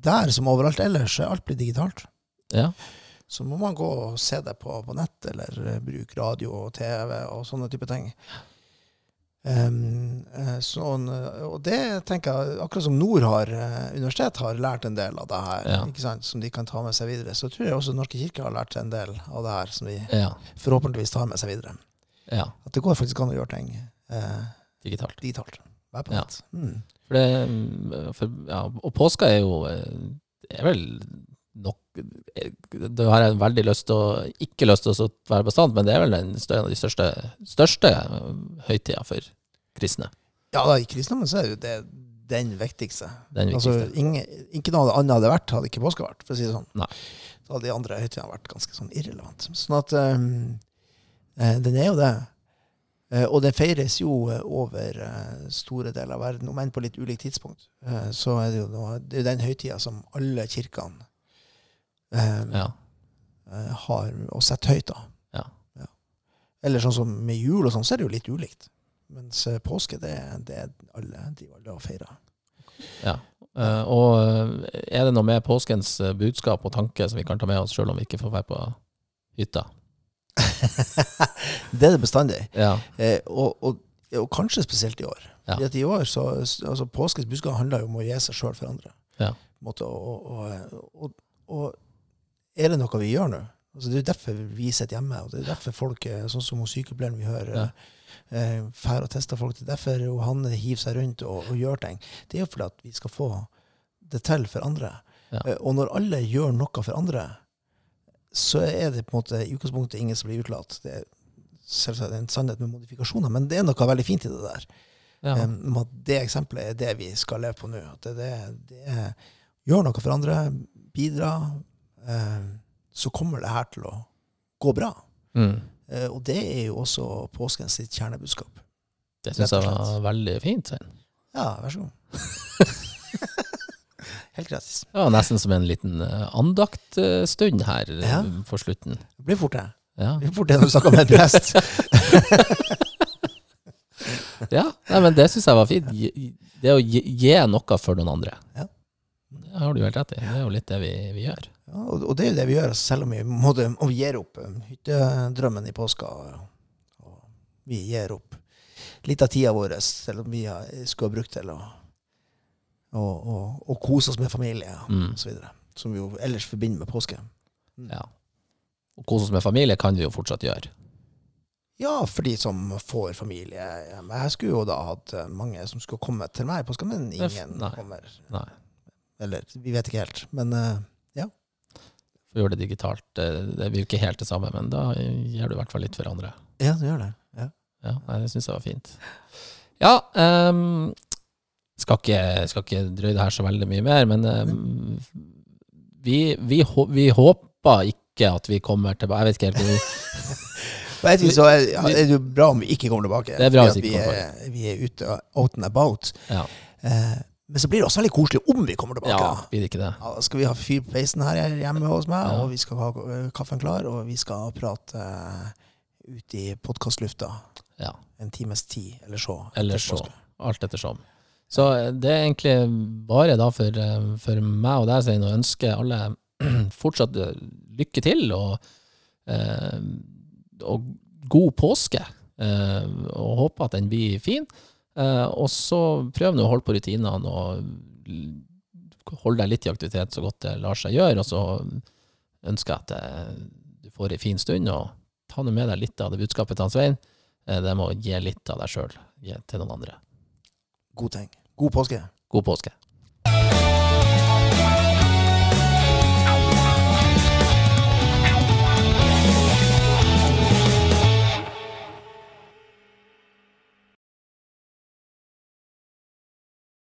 der som overalt ellers er alt blitt digitalt. Ja. Så må man gå og se det på, på nett, eller eh, bruke radio og TV og sånne type ting. Eh, sånn, eh, og det tenker jeg, akkurat som Nord har, eh, universitet har lært en del av det her, Ja. ikke sant, som de kan ta med seg videre, så tror jeg også Norske kirke har lært en del av det her, som de ja, forhåpentligvis tar med seg videre. ja, At det går faktisk an å gjøre ting eh, digitalt. digitalt. Vær på Ja. nett. Mm. For det, for, ja, og påska er jo er vel nok eh, har jeg veldig lyst til å Ikke lyst til å være bestandt, men det er vel den større, en av de største, største eh, høytida for kristne. Ja, da, i kristendommen så er jo det den viktigste. Den Altså, viktigste. ingen, ikke noe annet hadde vært, hadde ikke påske vært, for å si det sånn. Nei. Så hadde de andre høytidene vært ganske sånn irrelevant. Sånn at um, den er jo det. Og den feires jo over store deler av verden, om enn på litt ulikt tidspunkt. Så er det jo det er den høytida som alle kirkene eh, Ja. eh, har å sette høyt, da. Ja. Eller sånn som med jul og sånn, så er det jo litt ulikt. Mens eh, påske, det, det er alle driver alle og feirer. Ja. Eh, og er det noe med påskens budskap og tanke som vi kan ta med oss, sjøl om vi ikke får være på hytta? det er det bestandig. Ja. Eh, og, og, og kanskje spesielt i år. Ja. I år så, altså Påskens budskap handler jo om å gi seg sjøl for andre. Ja. Måte, og, og er det noe vi gjør nå? Altså, det er jo derfor vi sitter hjemme, og det er derfor folk, sånn som sykepleieren vi hører, Ja. eh, fær og tester folk. Det er derfor Hanne hiver seg rundt og, og gjør ting. Det er jo fordi at vi skal få det til for andre. Ja. Eh, og når alle gjør noe for andre, så er det på en måte i utgangspunktet ingen som blir utelatt. Det er selvsagt en sannhet med modifikasjoner, men det er noe veldig fint i det der. Ja. At det eksempelet er det vi skal leve på nå. At det, det, det er, gjør noe for andre, bidra, så kommer det her til å gå bra. Mm. Eh, og det er jo også påskens sitt kjernebudskap. Det syns jeg var veldig fint. Svein. Ja, vær så god. Helt gratis. Det var nesten som en liten eh, andaktstund her eh, Ja. for slutten. Det blir fort det. Ja. Det blir fort det når du snakker med en prest. ja. Nei, men det syns jeg var fint. Det å gi, noe for noen andre. Ja. Det har du helt rett i. Det er jo litt det vi, vi gjør. Ja, og, og det er jo det vi gjør, altså, selv om vi, måtte, om vi gir opp um, hyttedrømmen i påska. Og, og vi gir opp litt av tida vår, selv om vi har, skulle ha brukt til å kose oss med familie Mm. videre. Som vi jo ellers forbinder med påske. Ja. Og kose oss med familie kan vi jo fortsatt gjøre. Ja, for de som får familie. Jeg skulle jo da hatt eh, mange som skulle komme til meg i påska, men ingen nei. kommer. Nei. Eller vi vet ikke helt. Men eh, For å gjøre det digitalt. Det, virker blir jo ikke helt det samme, men da gjør du i hvert fall litt for andre. ja, du gjør det. Ja. Ja, nei, det syns jeg var fint. Ja, um, skal, ikke, skal ikke drøye det her så veldig mye mer, men um, vi, vi, vi håper ikke at vi kommer tilbake Jeg vet ikke helt På et vis så er, er det jo bra om vi ikke kommer tilbake. Det er bra hvis vi ikke kommer tilbake. vi er ute out and about. Ja, Eh, men så blir det også veldig koselig om vi kommer tilbake. ja blir det ikke det? Ja, da skal vi ha fyr på peisen her hjemme hos meg, Ja. og vi skal ha eh, kaffen klar, og vi skal prate uh, ut i podkastlufta Ja. en times tid, eller så. Eller så. Alt ettersom. Så eh, det er egentlig bare da for, eh, for meg og deg, Svein, å ønske alle fortsatt eh, lykke til og, eh, og god påske. Eh, og håper at den blir fin. Eh, og så prøv nå å holde på rutinene og holde deg litt i aktivitet så godt det lar seg gjøre. Og så ønsker jeg at eh, du får ei fin stund, og ta nå med deg litt av det budskapet til Svein. Eh, det med å gi litt av deg sjøl til noen andre. God ting. God påske. God påske.